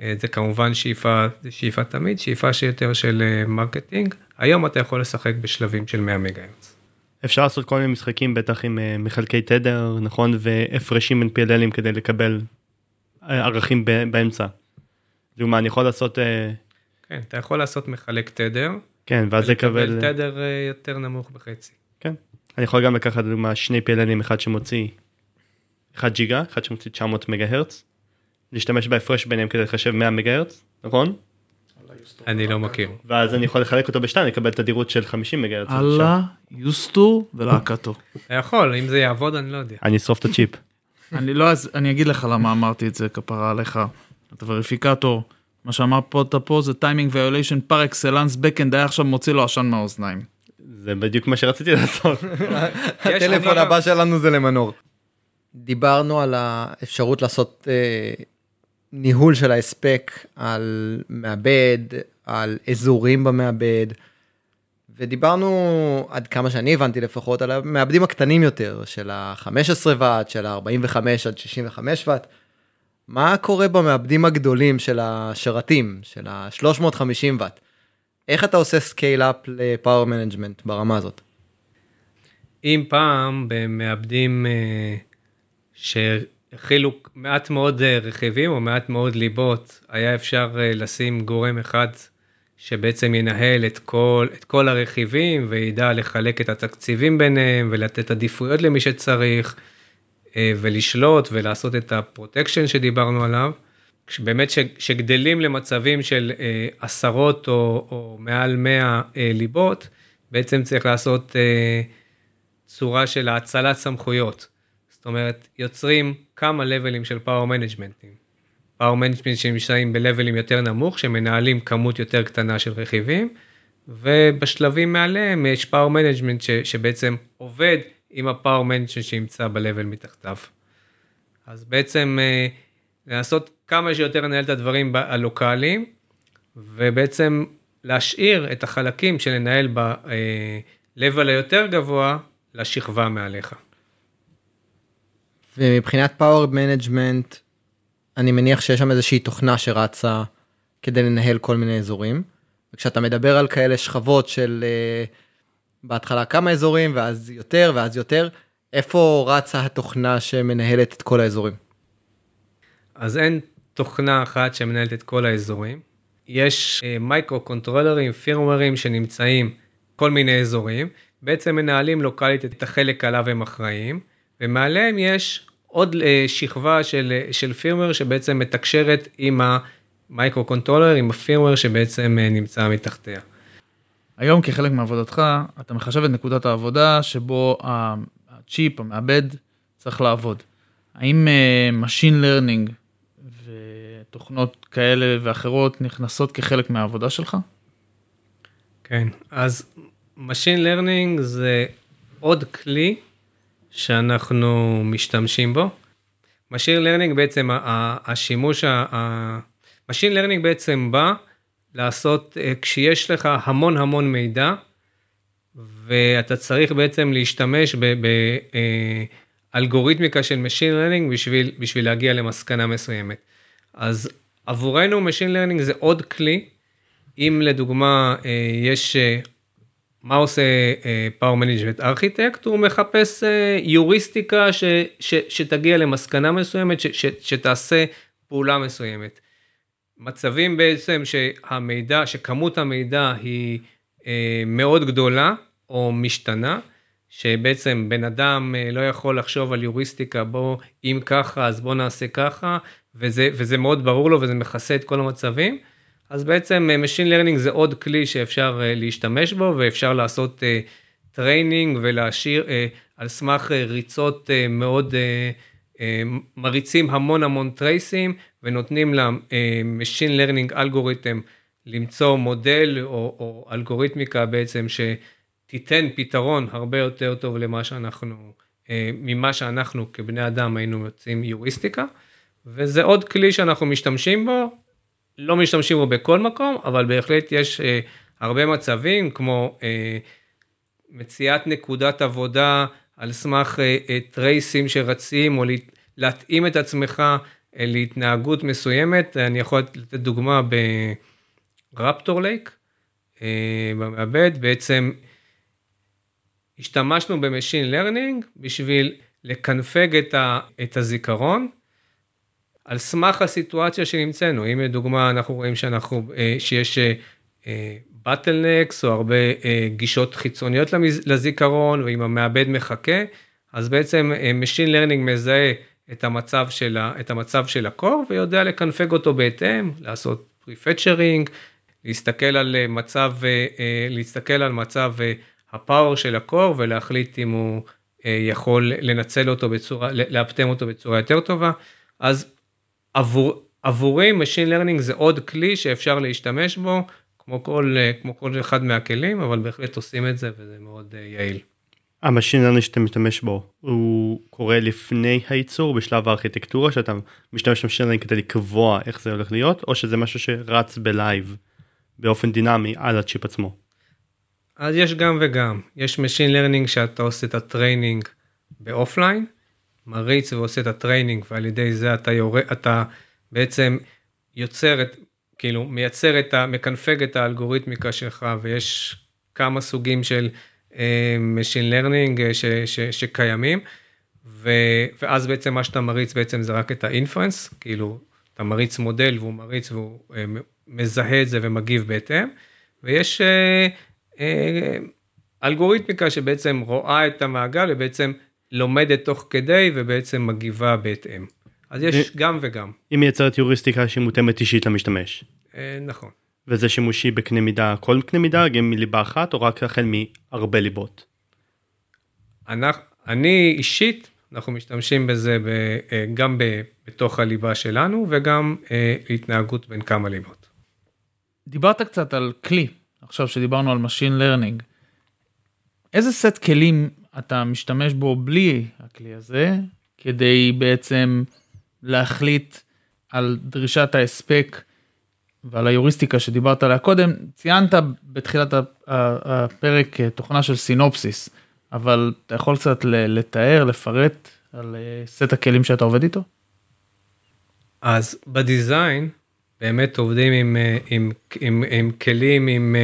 אה, זה כמובן שאיפה, זה שאיפה תמיד, שאיפה שיותר של marketing, היום אתה יכול לשחק בשלבים של 100 מגה הרץ. אפשר לעשות כל מיני משחקים בטח עם מחלקי תדר, נכון, והפרשים בין PLL ים כדי לקבל ערכים באמצע. דוגמה, אני יכול לעשות... כן, אתה יכול לעשות מחלק תדר. כן, ואז לקבל... ולקבל תדר יותר נמוך בחצי. כן. אני יכול גם לקחת דוגמה שני PLL ים, אחד שמוציא 1 ג'יגה, אחד שמוציא 900 מגה הרץ, להשתמש בהפרש ביניהם כדי לחשב 100 מגה הרץ, נכון? אני לא מכיר. ואז אני יכול לחלק אותו בשתיים, לקבל תדירות של 50 מגה הרץ. יאללה, יוסטו ולהקתו. אתה יכול, אם זה יעבוד אני לא יודע. אני אשרוף את הצ'יפ. אני לא, אז אני אגיד לך למה אמרתי את זה, כפרה עליך. אתה וריפיקטור, מה שאמר פה אתה פה זה timing violation par excellence backend היה עכשיו מוציא לו עשן מהאוזניים. זה בדיוק מה שרציתי לעשות. הטלפון הבא שלנו זה למנור. דיברנו על האפשרות לעשות אה, ניהול של ההספק על מעבד, על אזורים במעבד, ודיברנו עד כמה שאני הבנתי לפחות על המעבדים הקטנים יותר, של ה-15 ואט, של ה-45 עד 65 ואט. מה קורה במעבדים הגדולים של השרתים, של ה-350 ואט? איך אתה עושה scale-up ל power management ברמה הזאת? אם פעם במעבדים אה, שהכילו מעט מאוד אה, רכיבים או מעט מאוד ליבות, היה אפשר אה, לשים גורם אחד שבעצם ינהל את כל, את כל הרכיבים וידע לחלק את התקציבים ביניהם ולתת עדיפויות למי שצריך ולשלוט ולעשות את ה protection שדיברנו עליו. באמת שגדלים למצבים של עשרות או, או מעל 100 ליבות, בעצם צריך לעשות צורה של האצלת סמכויות. זאת אומרת, יוצרים כמה level ים של power management ים. power management שנמצאים ב level ים יותר נמוך, שמנהלים כמות יותר קטנה של רכיבים, ובשלבים מעליהם יש power management שבעצם עובד עם ה power management שנמצא ב level מתחתיו. אז בעצם אה, לנסות כמה שיותר לנהל את הדברים הלוקאליים, ובעצם להשאיר את החלקים שננהל ב-level אה, היותר גבוה לשכבה מעליך. ומבחינת power management, אני מניח שיש שם איזושהי תוכנה שרצה כדי לנהל כל מיני אזורים. וכשאתה מדבר על כאלה שכבות של אה, בהתחלה כמה אזורים ואז יותר ואז יותר, איפה רצה התוכנה שמנהלת את כל האזורים? אז אין תוכנה אחת שמנהלת את כל האזורים. יש micro controller ים, firmware ים שנמצאים כל מיני אזורים, בעצם מנהלים לוקאלית את החלק עליו הם אחראים, ומעליהם יש עוד אה, שכבה של, אה, של firmware שבעצם מתקשרת עם ה micro controller, עם ה firmware שבעצם אה, נמצא מתחתיה. היום כחלק מעבודתך, אתה מחשב את נקודת העבודה שבו הצ'יפ, המעבד, צריך לעבוד. האם uh, Machine Learning ותוכנות כאלה ואחרות נכנסות כחלק מהעבודה שלך? כן, אז Machine Learning זה עוד כלי שאנחנו משתמשים בו. Machine Learning בעצם, השימוש, Machine Learning בעצם בא לעשות, אה, כשיש לך המון המון מידע, ואתה צריך בעצם להשתמש באלגוריתמיקה אה, של Machine Learning בשביל, בשביל להגיע למסקנה מסוימת. אז עבורנו Machine Learning זה עוד כלי, אם לדוגמה אה, יש, מה עושה Power Management Architect? הוא מחפש יוריסטיקה ש, ש, שתגיע למסקנה מסוימת, ש, ש, שתעשה פעולה מסוימת. מצבים בעצם שהמידע, שכמות המידע היא אה, מאוד גדולה או משתנה, שבעצם בן אדם אה, לא יכול לחשוב על יוריסטיקה, בוא, אם ככה, אז בוא נעשה ככה, וזה, וזה מאוד ברור לו וזה מכסה את כל המצבים. אז בעצם אה, Machine Learning זה עוד כלי שאפשר אה, להשתמש בו ואפשר לעשות training ולהשאיר על סמך ריצות מאוד מריצים המון המון trace ים ונותנים Machine Learning אלגוריתם למצוא מודל או, או אלגוריתמיקה בעצם שתיתן פתרון הרבה יותר טוב למה שאנחנו, אה, ממה שאנחנו כבני אדם היינו מוצאים יוריסטיקה, וזה עוד כלי שאנחנו משתמשים בו, לא משתמשים בו בכל מקום, אבל בהחלט יש אה, הרבה מצבים כמו אה, מציאת נקודת עבודה על סמך trace ים שרצים או להתאים את עצמך להתנהגות מסוימת, אני יכול לתת דוגמה ב Raptor Lake, אה, במעבד, בעצם השתמשנו ב machine learning בשביל לקנפג את, ה, את הזיכרון על סמך הסיטואציה שנמצאנו. אם לדוגמה אנחנו רואים שאנחנו, אה, שיש bottlenecks אה, או הרבה גישות חיצוניות לזיכרון ואם המעבד מחכה, אז בעצם machine learning מזהה את המצב של, ה, את המצב של הקור ויודע לקנפג אותו בהתאם, לעשות prefetching, להסתכל על מצב, אה, אה, להסתכל על מצב אה, ה power של הקור ולהחליט אם הוא יכול לנצל אותו בצורה, לאפטם אותו בצורה יותר טובה. אז עבור, עבורי Machine Learning זה עוד כלי שאפשר להשתמש בו, כמו כל, כמו כל אחד מהכלים, אבל בהחלט עושים את זה וזה מאוד יעיל. ה machine learning שאתה משתמש בו הוא קורה לפני הייצור בשלב הארכיטקטורה שאתה משתמש ב machine learning כדי לקבוע איך זה הולך להיות או שזה משהו שרץ ב live באופן דינמי על הצ'יפ עצמו. אז יש גם וגם יש machine learning שאתה עושה את ה training ב offline מריץ ועושה את ה training ועל ידי זה אתה יורד אתה בעצם יוצר את כאילו מייצר את המקנפג את האלגוריתמיקה שלך ויש כמה סוגים של. Machine Learning אה, ש, ש, שקיימים, ו, ואז בעצם מה שאתה מריץ בעצם זה רק את האינפרנס, כאילו אתה מריץ מודל והוא מריץ והוא אה, מזהה את זה ומגיב בהתאם, ויש אה, אלגוריתמיקה שבעצם רואה את המעגל ובעצם לומדת תוך כדי ובעצם מגיבה בהתאם. אז יש גם וגם. היא מייצרת יוריסטיקה שהיא מותאמת אישית למשתמש. נכון. וזה שימושי בקנה מידה, כל קנה מידה, גם מליבה אחת, או רק החל מהרבה ליבות? אנחנו, אני אישית, אנחנו משתמשים בזה ב, אה, גם ב, בתוך הליבה שלנו, וגם אה, התנהגות בין כמה ליבות. דיברת קצת על כלי, עכשיו שדיברנו על Machine Learning. איזה סט כלים אתה משתמש בו בלי הכלי הזה, כדי בעצם להחליט על דרישת ההספק ועל היוריסטיקה שדיברת עליה קודם, ציינת בתחילת הפרק אה, תוכנה של סינופסיס, אבל אתה יכול קצת לתאר, לפרט על אה, סט הכלים שאתה עובד איתו? אז בדיזיין באמת עובדים עם, אה, עם, עם, עם כלים עם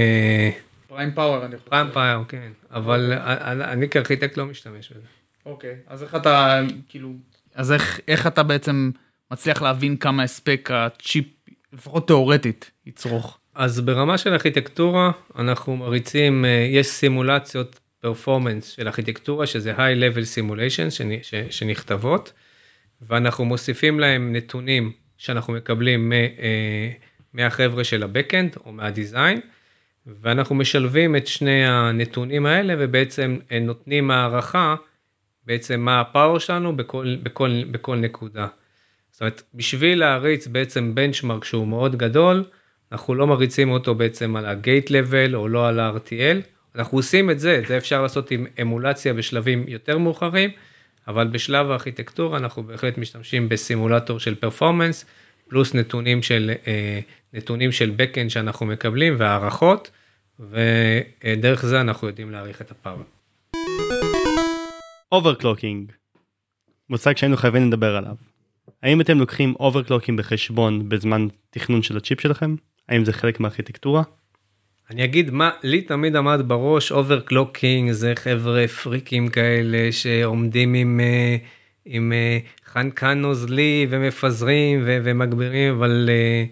פריים פאוור אני חושב. פריים פייר, כן, אבל אני, אני כארכיטקט לא משתמש בזה. אוקיי, אז איך אתה, כאילו, אז איך, איך אתה בעצם מצליח להבין כמה הספק הצ'יפ, לפחות תיאורטית, יצרוך? אז ברמה של ארכיטקטורה אנחנו מריצים, אה, יש סימולציות פרפורמנס של ארכיטקטורה שזה high level simulation שנכתבות ואנחנו מוסיפים להם נתונים שאנחנו מקבלים אה, מהחבר'ה של הבקאנד או מהדיזיין ואנחנו משלבים את שני הנתונים האלה ובעצם אה, נותנים הערכה בעצם מה הפאור שלנו בכל, בכל, בכל נקודה. זאת אומרת, בשביל להריץ בעצם בנצ'מרק שהוא מאוד גדול, אנחנו לא מריצים אותו בעצם על הגייט לבל או לא על ה-RTL, אנחנו עושים את זה, זה אפשר לעשות עם אמולציה בשלבים יותר מאוחרים, אבל בשלב הארכיטקטורה אנחנו בהחלט משתמשים בסימולטור של פרפורמנס, פלוס נתונים של, אה, נתונים של backend שאנחנו מקבלים והערכות, ודרך זה אנחנו יודעים להעריך את ה power. overclocking, מושג שהיינו חייבים לדבר עליו. האם אתם לוקחים overclocking בחשבון בזמן תכנון של הצ'יפ שלכם? האם זה חלק מהארכיטקטורה? אני אגיד מה לי תמיד עמד בראש overclocking זה חבר'ה פריקים כאלה שעומדים עם אה, עם אה, חנקן נוזלי ומפזרים ו- ומגבירים אבל אה,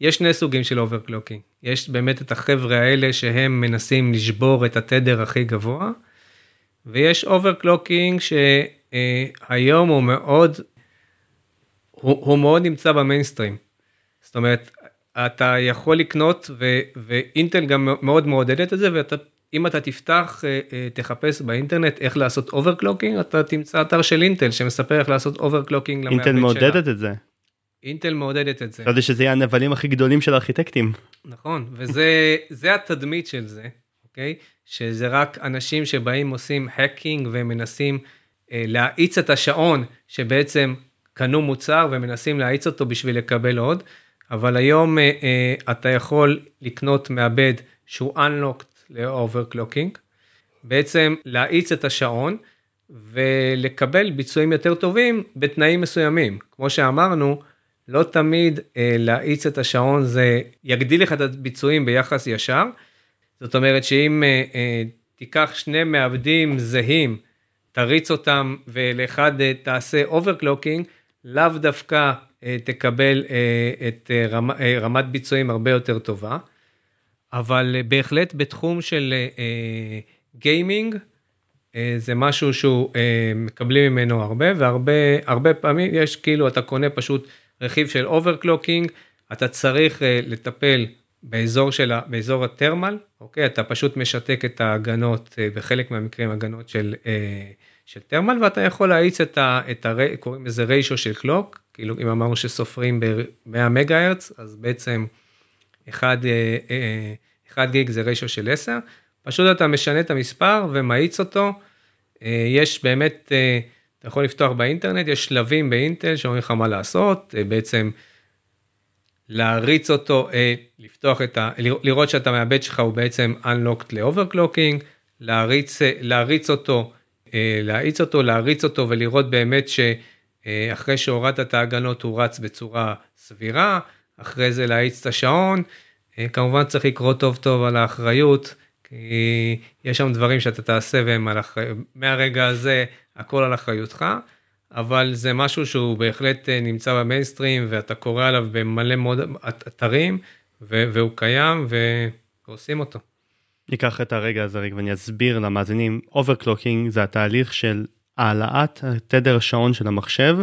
יש שני סוגים של overclocking יש באמת את החבר'ה האלה שהם מנסים לשבור את התדר הכי גבוה ויש overclocking שהיום הוא מאוד הוא, הוא מאוד נמצא במיינסטרים. זאת אומרת, אתה יכול לקנות, ו, ואינטל גם מאוד מעודדת את זה, ואתה, אם אתה תפתח, אה, אה, תחפש באינטרנט איך לעשות overclocking, אתה תמצא אתר של אינטל שמספר איך לעשות overclocking אינטל שלה. מעודדת את זה. אינטל מעודדת את זה. חשבתי שזה יהיה הנבלים הכי גדולים של הארכיטקטים. נכון, וזה זה התדמית של זה, אוקיי? שזה רק אנשים שבאים עושים hacking ומנסים אה, להאיץ את השעון שבעצם קנו מוצר ומנסים להאיץ אותו בשביל לקבל עוד, אבל היום אה, אה, אתה יכול לקנות מעבד שהוא unlocked ל-overclocking, בעצם להאיץ את השעון ולקבל ביצועים יותר טובים בתנאים מסוימים. כמו שאמרנו, לא תמיד אה, להאיץ את השעון זה יגדיל לך את הביצועים ביחס ישר. זאת אומרת שאם אה, אה, תיקח שני מעבדים זהים, תריץ אותם ולאחד אה, תעשה overclocking, לאו דווקא אה, תקבל אה, את אה, אה, רמת ביצועים הרבה יותר טובה. אבל בהחלט בתחום של גיימינג, זה משהו שהוא מקבלים ממנו הרבה והרבה הרבה פעמים יש כאילו אתה קונה פשוט רכיב של overclocking אתה צריך לטפל באזור של באזור ה thermal אוקיי אתה פשוט משתק את ההגנות בחלק מהמקרים הגנות של אה, של thermal ואתה יכול להאיץ את ה... את הר... קוראים לזה ריישו של clock כאילו אם אמרנו שסופרים ב-100 מגה הרץ אז בעצם 1 גיג זה ריישו של 10 פשוט אתה משנה את המספר ומאיץ אותו. אה, יש באמת, אה, אתה יכול לפתוח באינטרנט, יש שלבים באינטל שאומרים לך מה לעשות, אה, בעצם להריץ אותו, לפתוח את ה... לראות שאתה מעבד שלך הוא בעצם unlocked ל-overclocking, להריץ, להריץ אותו, להאיץ אותו, להריץ אותו ולראות באמת שאחרי שהורדת את ההגנות הוא רץ בצורה סבירה, אחרי זה להאיץ את השעון, כמובן צריך לקרוא טוב טוב על האחריות. כי יש שם דברים שאתה תעשה והם על אחריות, מהרגע הזה הכל על אחריותך, אבל זה משהו שהוא בהחלט אה, נמצא במיינסטרים ואתה קורא עליו במלא מאוד אתרים והוא קיים ועושים אותו. ניקח את הרגע הזה רגע ואני אסביר למאזינים, overclocking זה התהליך של העלאת תדר השעון של המחשב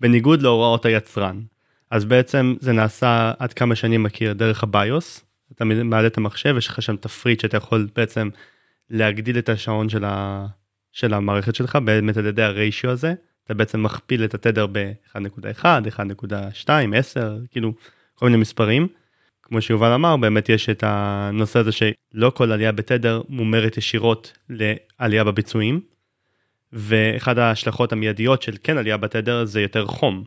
בניגוד להוראות היצרן. אז בעצם זה נעשה עד כמה שאני מכיר דרך הביוס, אתה מעלה את המחשב, יש לך שם תפריט שאתה יכול בעצם להגדיל את השעון של, ה... של המערכת שלך באמת על ידי הריישיו הזה, אתה בעצם מכפיל את התדר ב-1.1, 1.2, 10, כאילו כל מיני מספרים. כמו שיובל אמר, באמת יש את הנושא הזה שלא כל עלייה בתדר מומרת ישירות לעלייה בביצועים, ואחד ההשלכות המיידיות של כן עלייה בתדר זה יותר חום.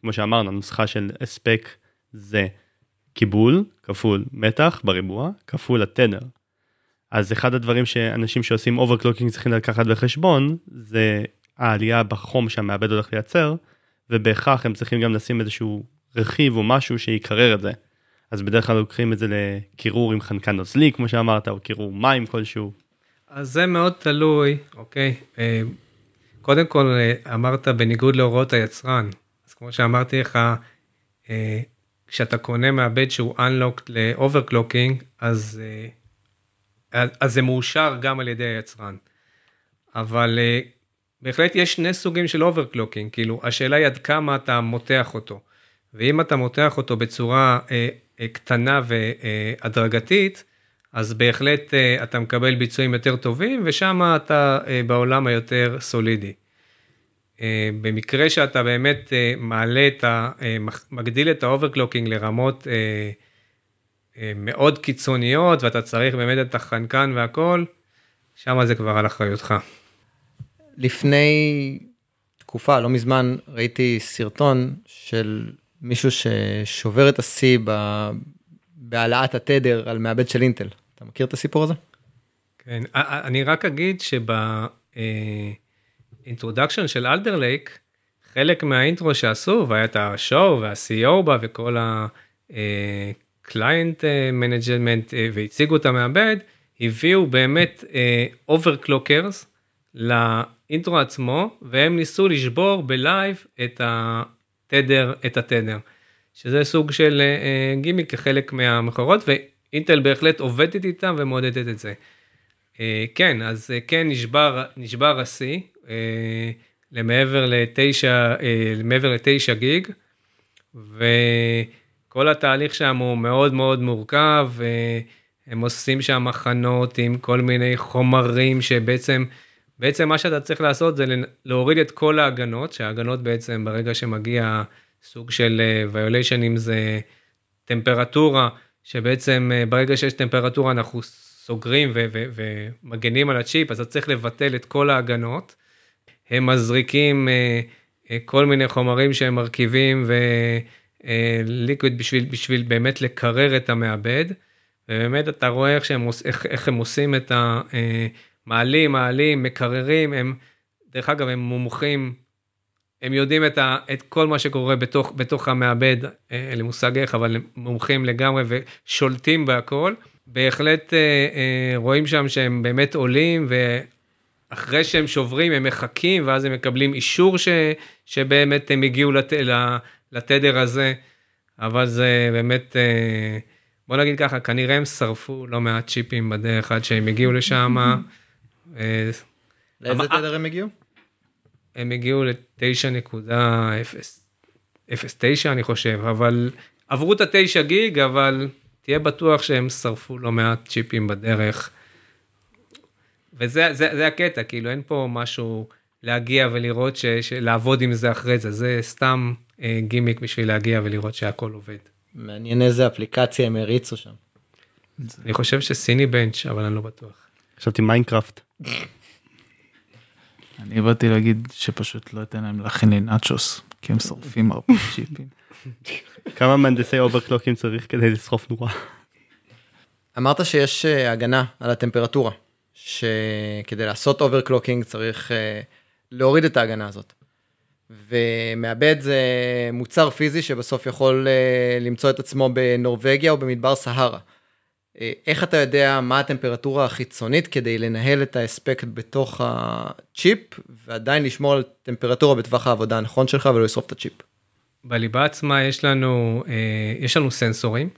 כמו שאמרנו, הנוסחה של הספק זה קיבול כפול מתח בריבוע כפול התדר. אז אחד הדברים שאנשים שעושים overclocking צריכים לקחת בחשבון זה העלייה בחום שהמעבד הולך לייצר ובהכרח הם צריכים גם לשים איזשהו רכיב או משהו שיקרר את זה. אז בדרך כלל לוקחים את זה לקירור עם חנקן נוזלי כמו שאמרת או קירור מים כלשהו. אז זה מאוד תלוי, אוקיי? אה, קודם כל אה, אמרת בניגוד להוראות היצרן, אז כמו שאמרתי לך, אה, כשאתה קונה מעבד שהוא unlocked ל-overclocking, אז, אז זה מאושר גם על ידי היצרן. אבל בהחלט יש שני סוגים של overclocking, כאילו השאלה היא עד כמה אתה מותח אותו. ואם אתה מותח אותו בצורה קטנה והדרגתית, אז בהחלט אה, אתה מקבל ביצועים יותר טובים, ושם אתה אה, בעולם היותר סולידי. אה, במקרה שאתה באמת מעלה את ה... מגדיל את ה overclocking לרמות מאוד קיצוניות, ואתה צריך באמת את החנקן והכל, שם זה כבר על אחריותך. לפני תקופה, לא מזמן, ראיתי סרטון של מישהו ששובר את השיא בהעלאת התדר על מעבד של אינטל. אתה מכיר את הסיפור הזה? כן, אני רק אגיד שב introduction של Alder Lake, חלק מה intro שעשו, והיה את ה show וה-CEO בא וכל ה-client management והציגו את המעבד, הביאו באמת overclockers ל intro עצמו, והם ניסו לשבור ב live את התדר, את התדר, שזה סוג של גימיק כחלק מהמכורות, אינטל בהחלט עובדת איתם ומעודדת את זה. אה, כן, אז אה, כן נשבר, נשבר השיא אה, למעבר לתשע, למעבר לתשע גיג, וכל התהליך שם הוא מאוד מאוד מורכב, הם עושים שם מחנות עם כל מיני חומרים שבעצם, בעצם מה שאתה צריך לעשות זה להוריד את כל ההגנות, שההגנות בעצם ברגע שמגיע סוג של violation אם זה טמפרטורה, שבעצם אה, ברגע שיש טמפרטורה אנחנו סוגרים ומגנים על הצ'יפ, אז אתה צריך לבטל את כל ההגנות. הם מזריקים אה, אה, כל מיני חומרים שהם מרכיבים וליקוויד בשביל, בשביל באמת לקרר את המעבד. ובאמת אתה רואה איך, שהם, איך, איך הם עושים את המעלים, מעלים, מקררים, הם, דרך אגב, הם מומחים הם יודעים את, ה, את כל מה שקורה בתוך, בתוך המעבד, אה, אין לי מושג איך, אבל הם מומחים לגמרי ושולטים בהכל. בהחלט אה, אה, רואים שם שהם באמת עולים, ואחרי שהם שוברים הם מחכים, ואז הם מקבלים אישור ש, שבאמת הם הגיעו לת, לתדר הזה, אבל זה באמת, בוא נגיד ככה, כנראה הם שרפו לא מעט צ'יפים בדרך עד שהם הגיעו לשם. לאיזה תדר הם הגיעו? הם הגיעו ל-9.09 אני חושב, אבל עברו את ה-9 גיג, אבל תהיה בטוח שהם שרפו לא מעט צ'יפים בדרך. וזה זה, זה הקטע, כאילו אין פה משהו להגיע ולראות, ש, לעבוד עם זה אחרי זה, זה סתם אה, גימיק בשביל להגיע ולראות שהכל עובד. מעניין איזה אפליקציה הם הריצו שם. אני חושב ש Cinebench, אבל אני לא בטוח. חשבתי Minecraft. אני באתי להגיד שפשוט לא אתן להם להכין לי נאצ'וס, כי הם שורפים הרבה צ'יפים. כמה מהנדסי אוברקלוקים צריך כדי לשרוף נורה? אמרת שיש אה, הגנה על הטמפרטורה, שכדי לעשות overclocking צריך אה, להוריד את ההגנה הזאת. ומעבד זה מוצר פיזי שבסוף יכול אה, למצוא את עצמו בנורבגיה או במדבר סהרה. אה, איך אתה יודע מה הטמפרטורה החיצונית כדי לנהל את ההספק בתוך הצ'יפ ועדיין לשמור על טמפרטורה בטווח העבודה הנכון שלך ולא לשרוף את הצ'יפ. בליבה עצמה יש לנו אה, יש לנו סנסורים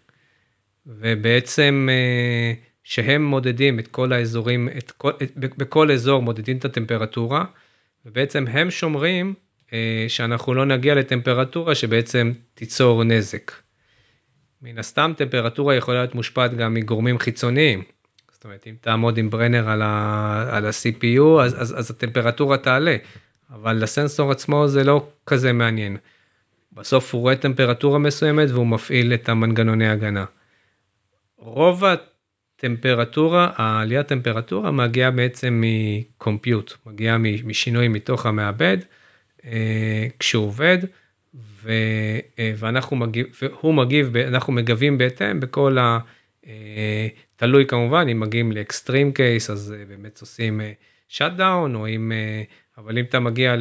ובעצם אה, שהם מודדים את כל האזורים את כל, את, בכל אזור מודדים את הטמפרטורה ובעצם הם שומרים שאנחנו לא נגיע לטמפרטורה שבעצם תיצור נזק. מן הסתם טמפרטורה יכולה להיות מושפעת גם מגורמים חיצוניים. זאת אומרת, אם תעמוד עם ברנר על, ה, על ה-CPU, אז, אז, אז הטמפרטורה תעלה, אבל לסנסור עצמו זה לא כזה מעניין. בסוף הוא רואה טמפרטורה מסוימת והוא מפעיל את המנגנוני הגנה. רוב הטמפרטורה, העליית טמפרטורה מגיעה בעצם מ compute, מגיעה משינוי מתוך המעבד אה, כשהוא עובד. ו, אה, ואנחנו מגיב, והוא מגיב, אנחנו מגיבים בהתאם בכל ה... אה, תלוי כמובן, אם מגיעים ל extreme case, אז אה, באמת עושים shut down, או אם, אבל אם אתה מגיע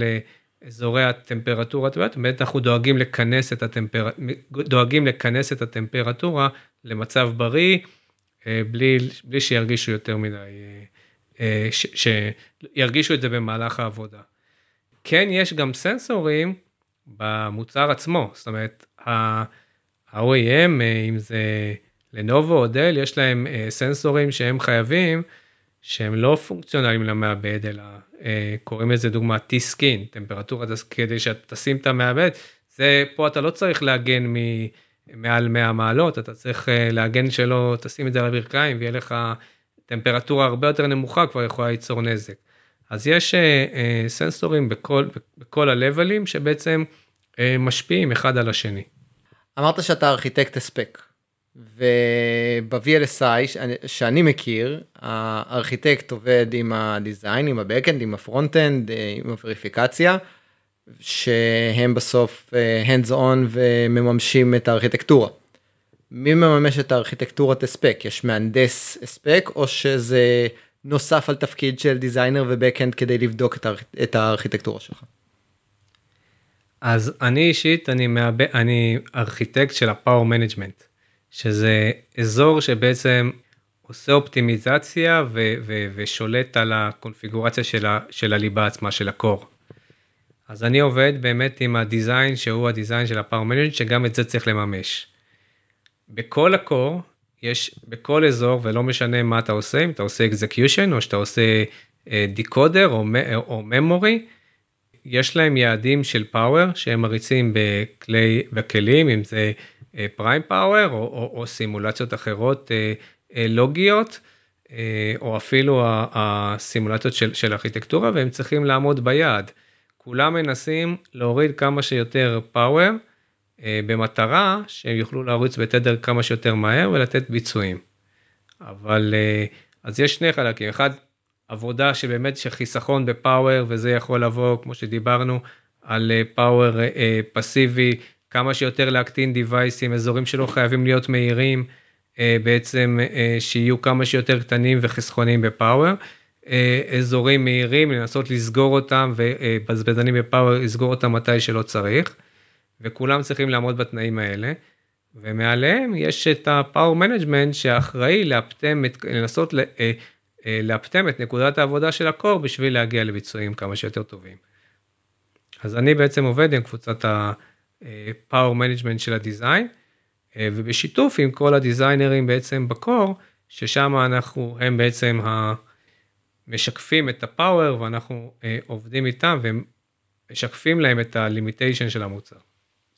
אזורי הטמפרטורה, באמת אנחנו דואגים לכנס את, הטמפר... דואגים לכנס את הטמפרטורה למצב בריא, בלי, בלי שירגישו יותר מדי, ש... שירגישו את זה במהלך העבודה. כן, יש גם סנסורים במוצר עצמו, זאת אומרת, ה-OEM, אם זה לנובו או דל, יש להם סנסורים שהם חייבים, שהם לא פונקציונליים למעבד, אלא אה, קוראים לזה דוגמה T-Skin, טמפרטורה כדי שתשים את המעבד, זה פה אתה לא צריך להגן מ... מעל 100 מעלות, אתה צריך אה, להגן שלא תשים את זה על הברכיים ויהיה לך טמפרטורה הרבה יותר נמוכה כבר יכולה ליצור נזק. אז יש אה, אה, סנסורים בכל, בכל הלבלים שבעצם אה, משפיעים אחד על השני. אמרת שאתה ארכיטקט הספק. וב-VLSI שאני מכיר, הארכיטקט עובד עם ה design, עם ה-Backend, עם ה front-end, עם הווריפיקציה, שהם בסוף אה, hands on ומממשים את הארכיטקטורה. מי מממש את הארכיטקטורת הספק? יש מהנדס הספק או שזה נוסף על תפקיד של designer ו-Backend כדי לבדוק את הארכיטקטורה שלך? אז אני אישית, אני, מאב... אני ארכיטקט של ה-Power Management. שזה אזור שבעצם עושה אופטימיזציה ו- ו- ושולט על הקונפיגורציה של, ה- של הליבה עצמה, של ה core. אז אני עובד באמת עם ה design שהוא ה design של ה power management, שגם את זה צריך לממש. בכל ה core, יש בכל אזור, ולא משנה מה אתה עושה, אם אתה עושה execution, או שאתה עושה דיקודר או, או memory, יש להם יעדים של פאוור שהם מריצים בכלי, בכלים, אם זה פריים פאוור או, או, או סימולציות אחרות אה, אה, לוגיות, אה, או אפילו הסימולציות של, של ארכיטקטורה, והם צריכים לעמוד ביעד. כולם מנסים להוריד כמה שיותר פאוור, במטרה שהם יוכלו להריץ בתדר כמה שיותר מהר ולתת ביצועים. אבל אז יש שני חלקים, אחד עבודה שבאמת שחיסכון בפאוור וזה יכול לבוא כמו שדיברנו על פאוור פסיבי כמה שיותר להקטין דיווייסים, אזורים שלא חייבים להיות מהירים, אה, בעצם אה, שיהיו כמה שיותר קטנים וחסכוניים בפאוור. אה, אזורים מהירים, לנסות לסגור אותם ובזבזנים בפאוור, לסגור אותם מתי שלא צריך. וכולם צריכים לעמוד בתנאים האלה. ומעליהם יש את ה-Power Management שאחראי לאפטם, את, לנסות לאפטם את נקודת העבודה של ה core בשביל להגיע לביצועים כמה שיותר טובים. אז אני בעצם עובד עם קבוצת ה... power management של ה design, אה, ובשיתוף עם כל הדיזיינרים בעצם ב core, ששם אנחנו, הם בעצם משקפים את ה power ואנחנו אה, עובדים איתם ומשקפים להם את ה limitation של המוצר.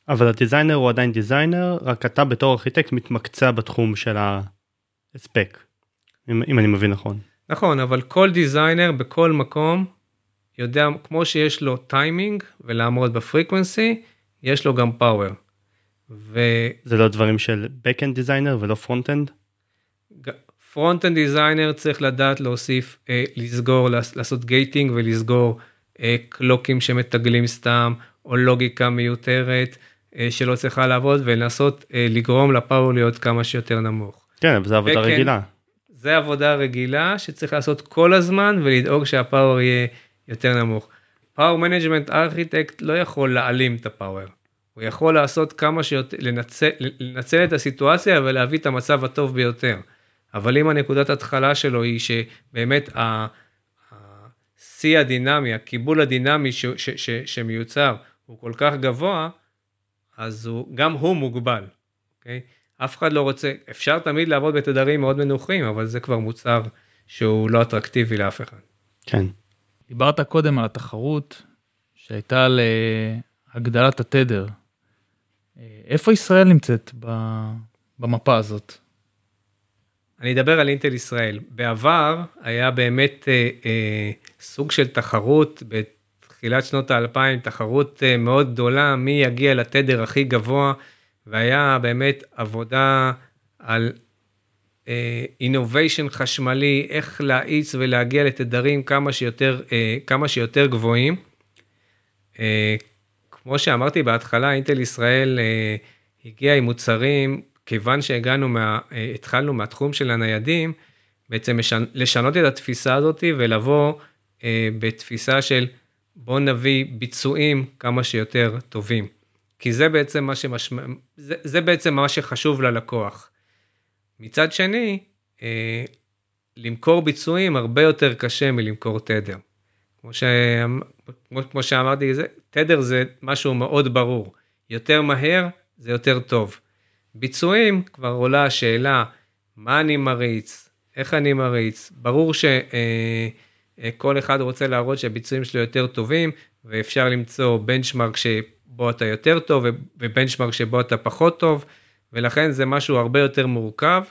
אבל ה designer הוא עדיין designer, רק אתה בתור ארכיטקט מתמקצע בתחום של ההספק, אם, אם אני מבין נכון. נכון, אבל כל designer בכל מקום יודע, כמו שיש לו טיימינג ולעמוד ב frequency, יש לו גם power. ו... זה לא דברים של Backend דיזיינר ולא Frontend? Frontend designer צריך לדעת להוסיף, אה, לסגור, לעשות gating ולסגור אה, קלוקים שמטגלים סתם, או לוגיקה מיותרת שלא צריכה לעבוד, ולנסות אה, לגרום ל power להיות כמה שיותר נמוך. כן, אבל זו עבודה וכן, רגילה. זה עבודה רגילה שצריך לעשות כל הזמן ולדאוג שה power יהיה יותר נמוך. power management architect לא יכול להעלים את ה power. הוא יכול לעשות כמה שיותר, לנצל, לנצל את הסיטואציה ולהביא את המצב הטוב ביותר. אבל אם הנקודת התחלה שלו היא שבאמת השיא הדינמי, הקיבול הדינמי ש, ש, ש, שמיוצר הוא כל כך גבוה, אז הוא, גם הוא מוגבל. אוקיי? אף אחד לא רוצה, אפשר תמיד לעבוד בתדרים מאוד מנוחים, אבל זה כבר מוצר שהוא לא אטרקטיבי לאף אחד. כן. דיברת קודם על התחרות שהייתה להגדלת התדר. איפה ישראל נמצאת במפה הזאת? אני אדבר על אינטל ישראל. בעבר היה באמת אה, אה, סוג של תחרות, בתחילת שנות האלפיים, תחרות אה, מאוד גדולה, מי יגיע לתדר הכי גבוה, והיה באמת עבודה על אינוביישן חשמלי, איך להאיץ ולהגיע לתדרים כמה שיותר, אה, כמה שיותר גבוהים. אה, כמו שאמרתי בהתחלה, אינטל ישראל אה, הגיע עם מוצרים, כיוון שהגענו, מה, התחלנו מהתחום של הניידים, בעצם לשנות את התפיסה הזאת ולבוא בתפיסה של בואו נביא ביצועים כמה שיותר טובים. כי זה בעצם מה, שמשמע, זה, זה בעצם מה שחשוב ללקוח. מצד שני, אה, למכור ביצועים הרבה יותר קשה מלמכור תדר. כמו, ש... כמו, כמו שאמרתי, זה, תדר זה משהו מאוד ברור. יותר מהר זה יותר טוב. ביצועים, כבר עולה השאלה, מה אני מריץ, איך אני מריץ. ברור שכל אה, אחד רוצה להראות שהביצועים שלו יותר טובים, ואפשר למצוא בנצ'מרק שבו אתה יותר טוב, ובנצ'מרק שבו אתה פחות טוב, ולכן זה משהו הרבה יותר מורכב,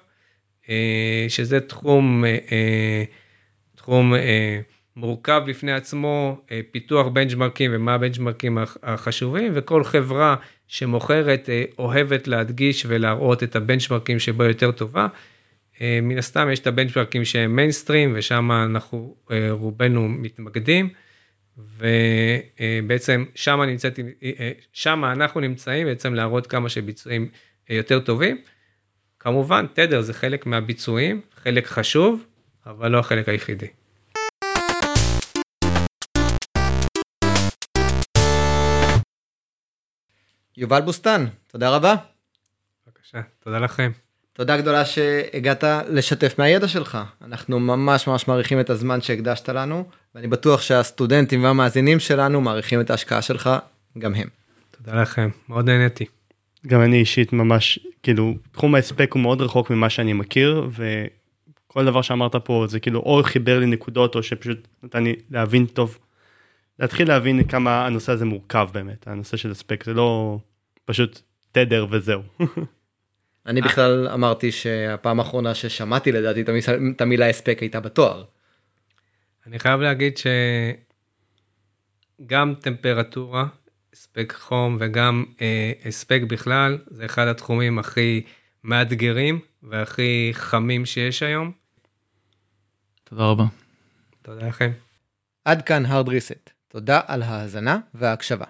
אה, שזה תחום, אה, תחום מורכב בפני עצמו, פיתוח בנצ'מרקים ומה הבנצ'מרקים החשובים, וכל חברה שמוכרת אוהבת להדגיש ולהראות את הבנצ'מרקים שבו יותר טובה. אה, מן הסתם יש את הבנצ'מרקים שהם מיינסטרים ושם אנחנו אה, רובנו מתמקדים ובעצם שם נמצאת, אה, שם אנחנו נמצאים בעצם להראות כמה שביצועים יותר טובים. כמובן תדר זה חלק מהביצועים, חלק חשוב, אבל לא החלק היחידי. יובל בוסטן, תודה רבה. בבקשה, תודה לכם. תודה גדולה שהגעת לשתף מהידע שלך. אנחנו ממש ממש מעריכים את הזמן שהקדשת לנו, ואני בטוח שהסטודנטים והמאזינים שלנו מעריכים את ההשקעה שלך גם הם. תודה לכם, מאוד נהניתי. גם אני אישית ממש, כאילו, תחום ההספק הוא מאוד רחוק ממה שאני מכיר, וכל דבר שאמרת פה זה כאילו או חיבר לי נקודות, או שפשוט נתן לי להבין טוב, להתחיל להבין כמה הנושא הזה מורכב באמת, הנושא של הספק זה לא פשוט תדר וזהו. אני בכלל אמרתי שהפעם האחרונה ששמעתי לדעתי את המילה הספק הייתה בתואר. אני חייב להגיד שגם טמפרטורה, הספק חום וגם אה, הספק בכלל, זה אחד התחומים הכי מאתגרים והכי חמים שיש היום. תודה רבה. תודה לכם. עד כאן hard reset. תודה על ההאזנה וההקשבה.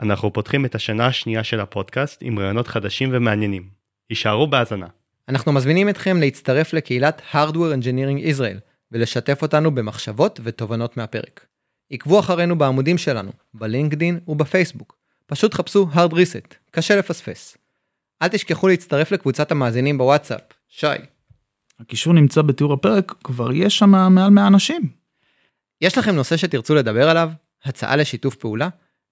אנחנו פותחים את השנה השנייה של הפודקאסט עם רעיונות חדשים ומעניינים. יישארו בהאזנה. אנחנו מזמינים אתכם להצטרף לקהילת Hardware Engineering Israel ולשתף אותנו במחשבות ותובנות מהפרק. עקבו אחרינו בעמודים שלנו, בלינקדין ובפייסבוק. פשוט חפשו Hard Reset, קשה לפספס. אל תשכחו להצטרף לקבוצת המאזינים בוואטסאפ. שי. הקישור נמצא בתיאור הפרק, כבר יש שם מעל 100 אנשים. יש לכם נושא שתרצו לדבר עליו? הצעה לשיתוף פעולה?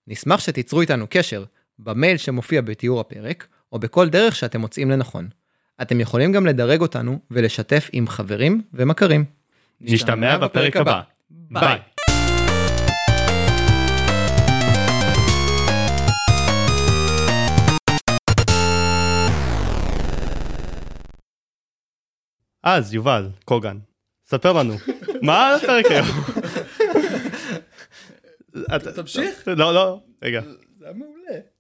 נשמח שתיצרו איתנו קשר במייל שמופיע בתיאור הפרק, או בכל דרך שאתם מוצאים לנכון. אתם יכולים גם לדרג אותנו ולשתף עם חברים ומכרים. נשתמע בפרק הבא. ביי. אז יובל קוגן ספר לנו מה הפרק היום. תמשיך. לא לא רגע. זה היה מעולה.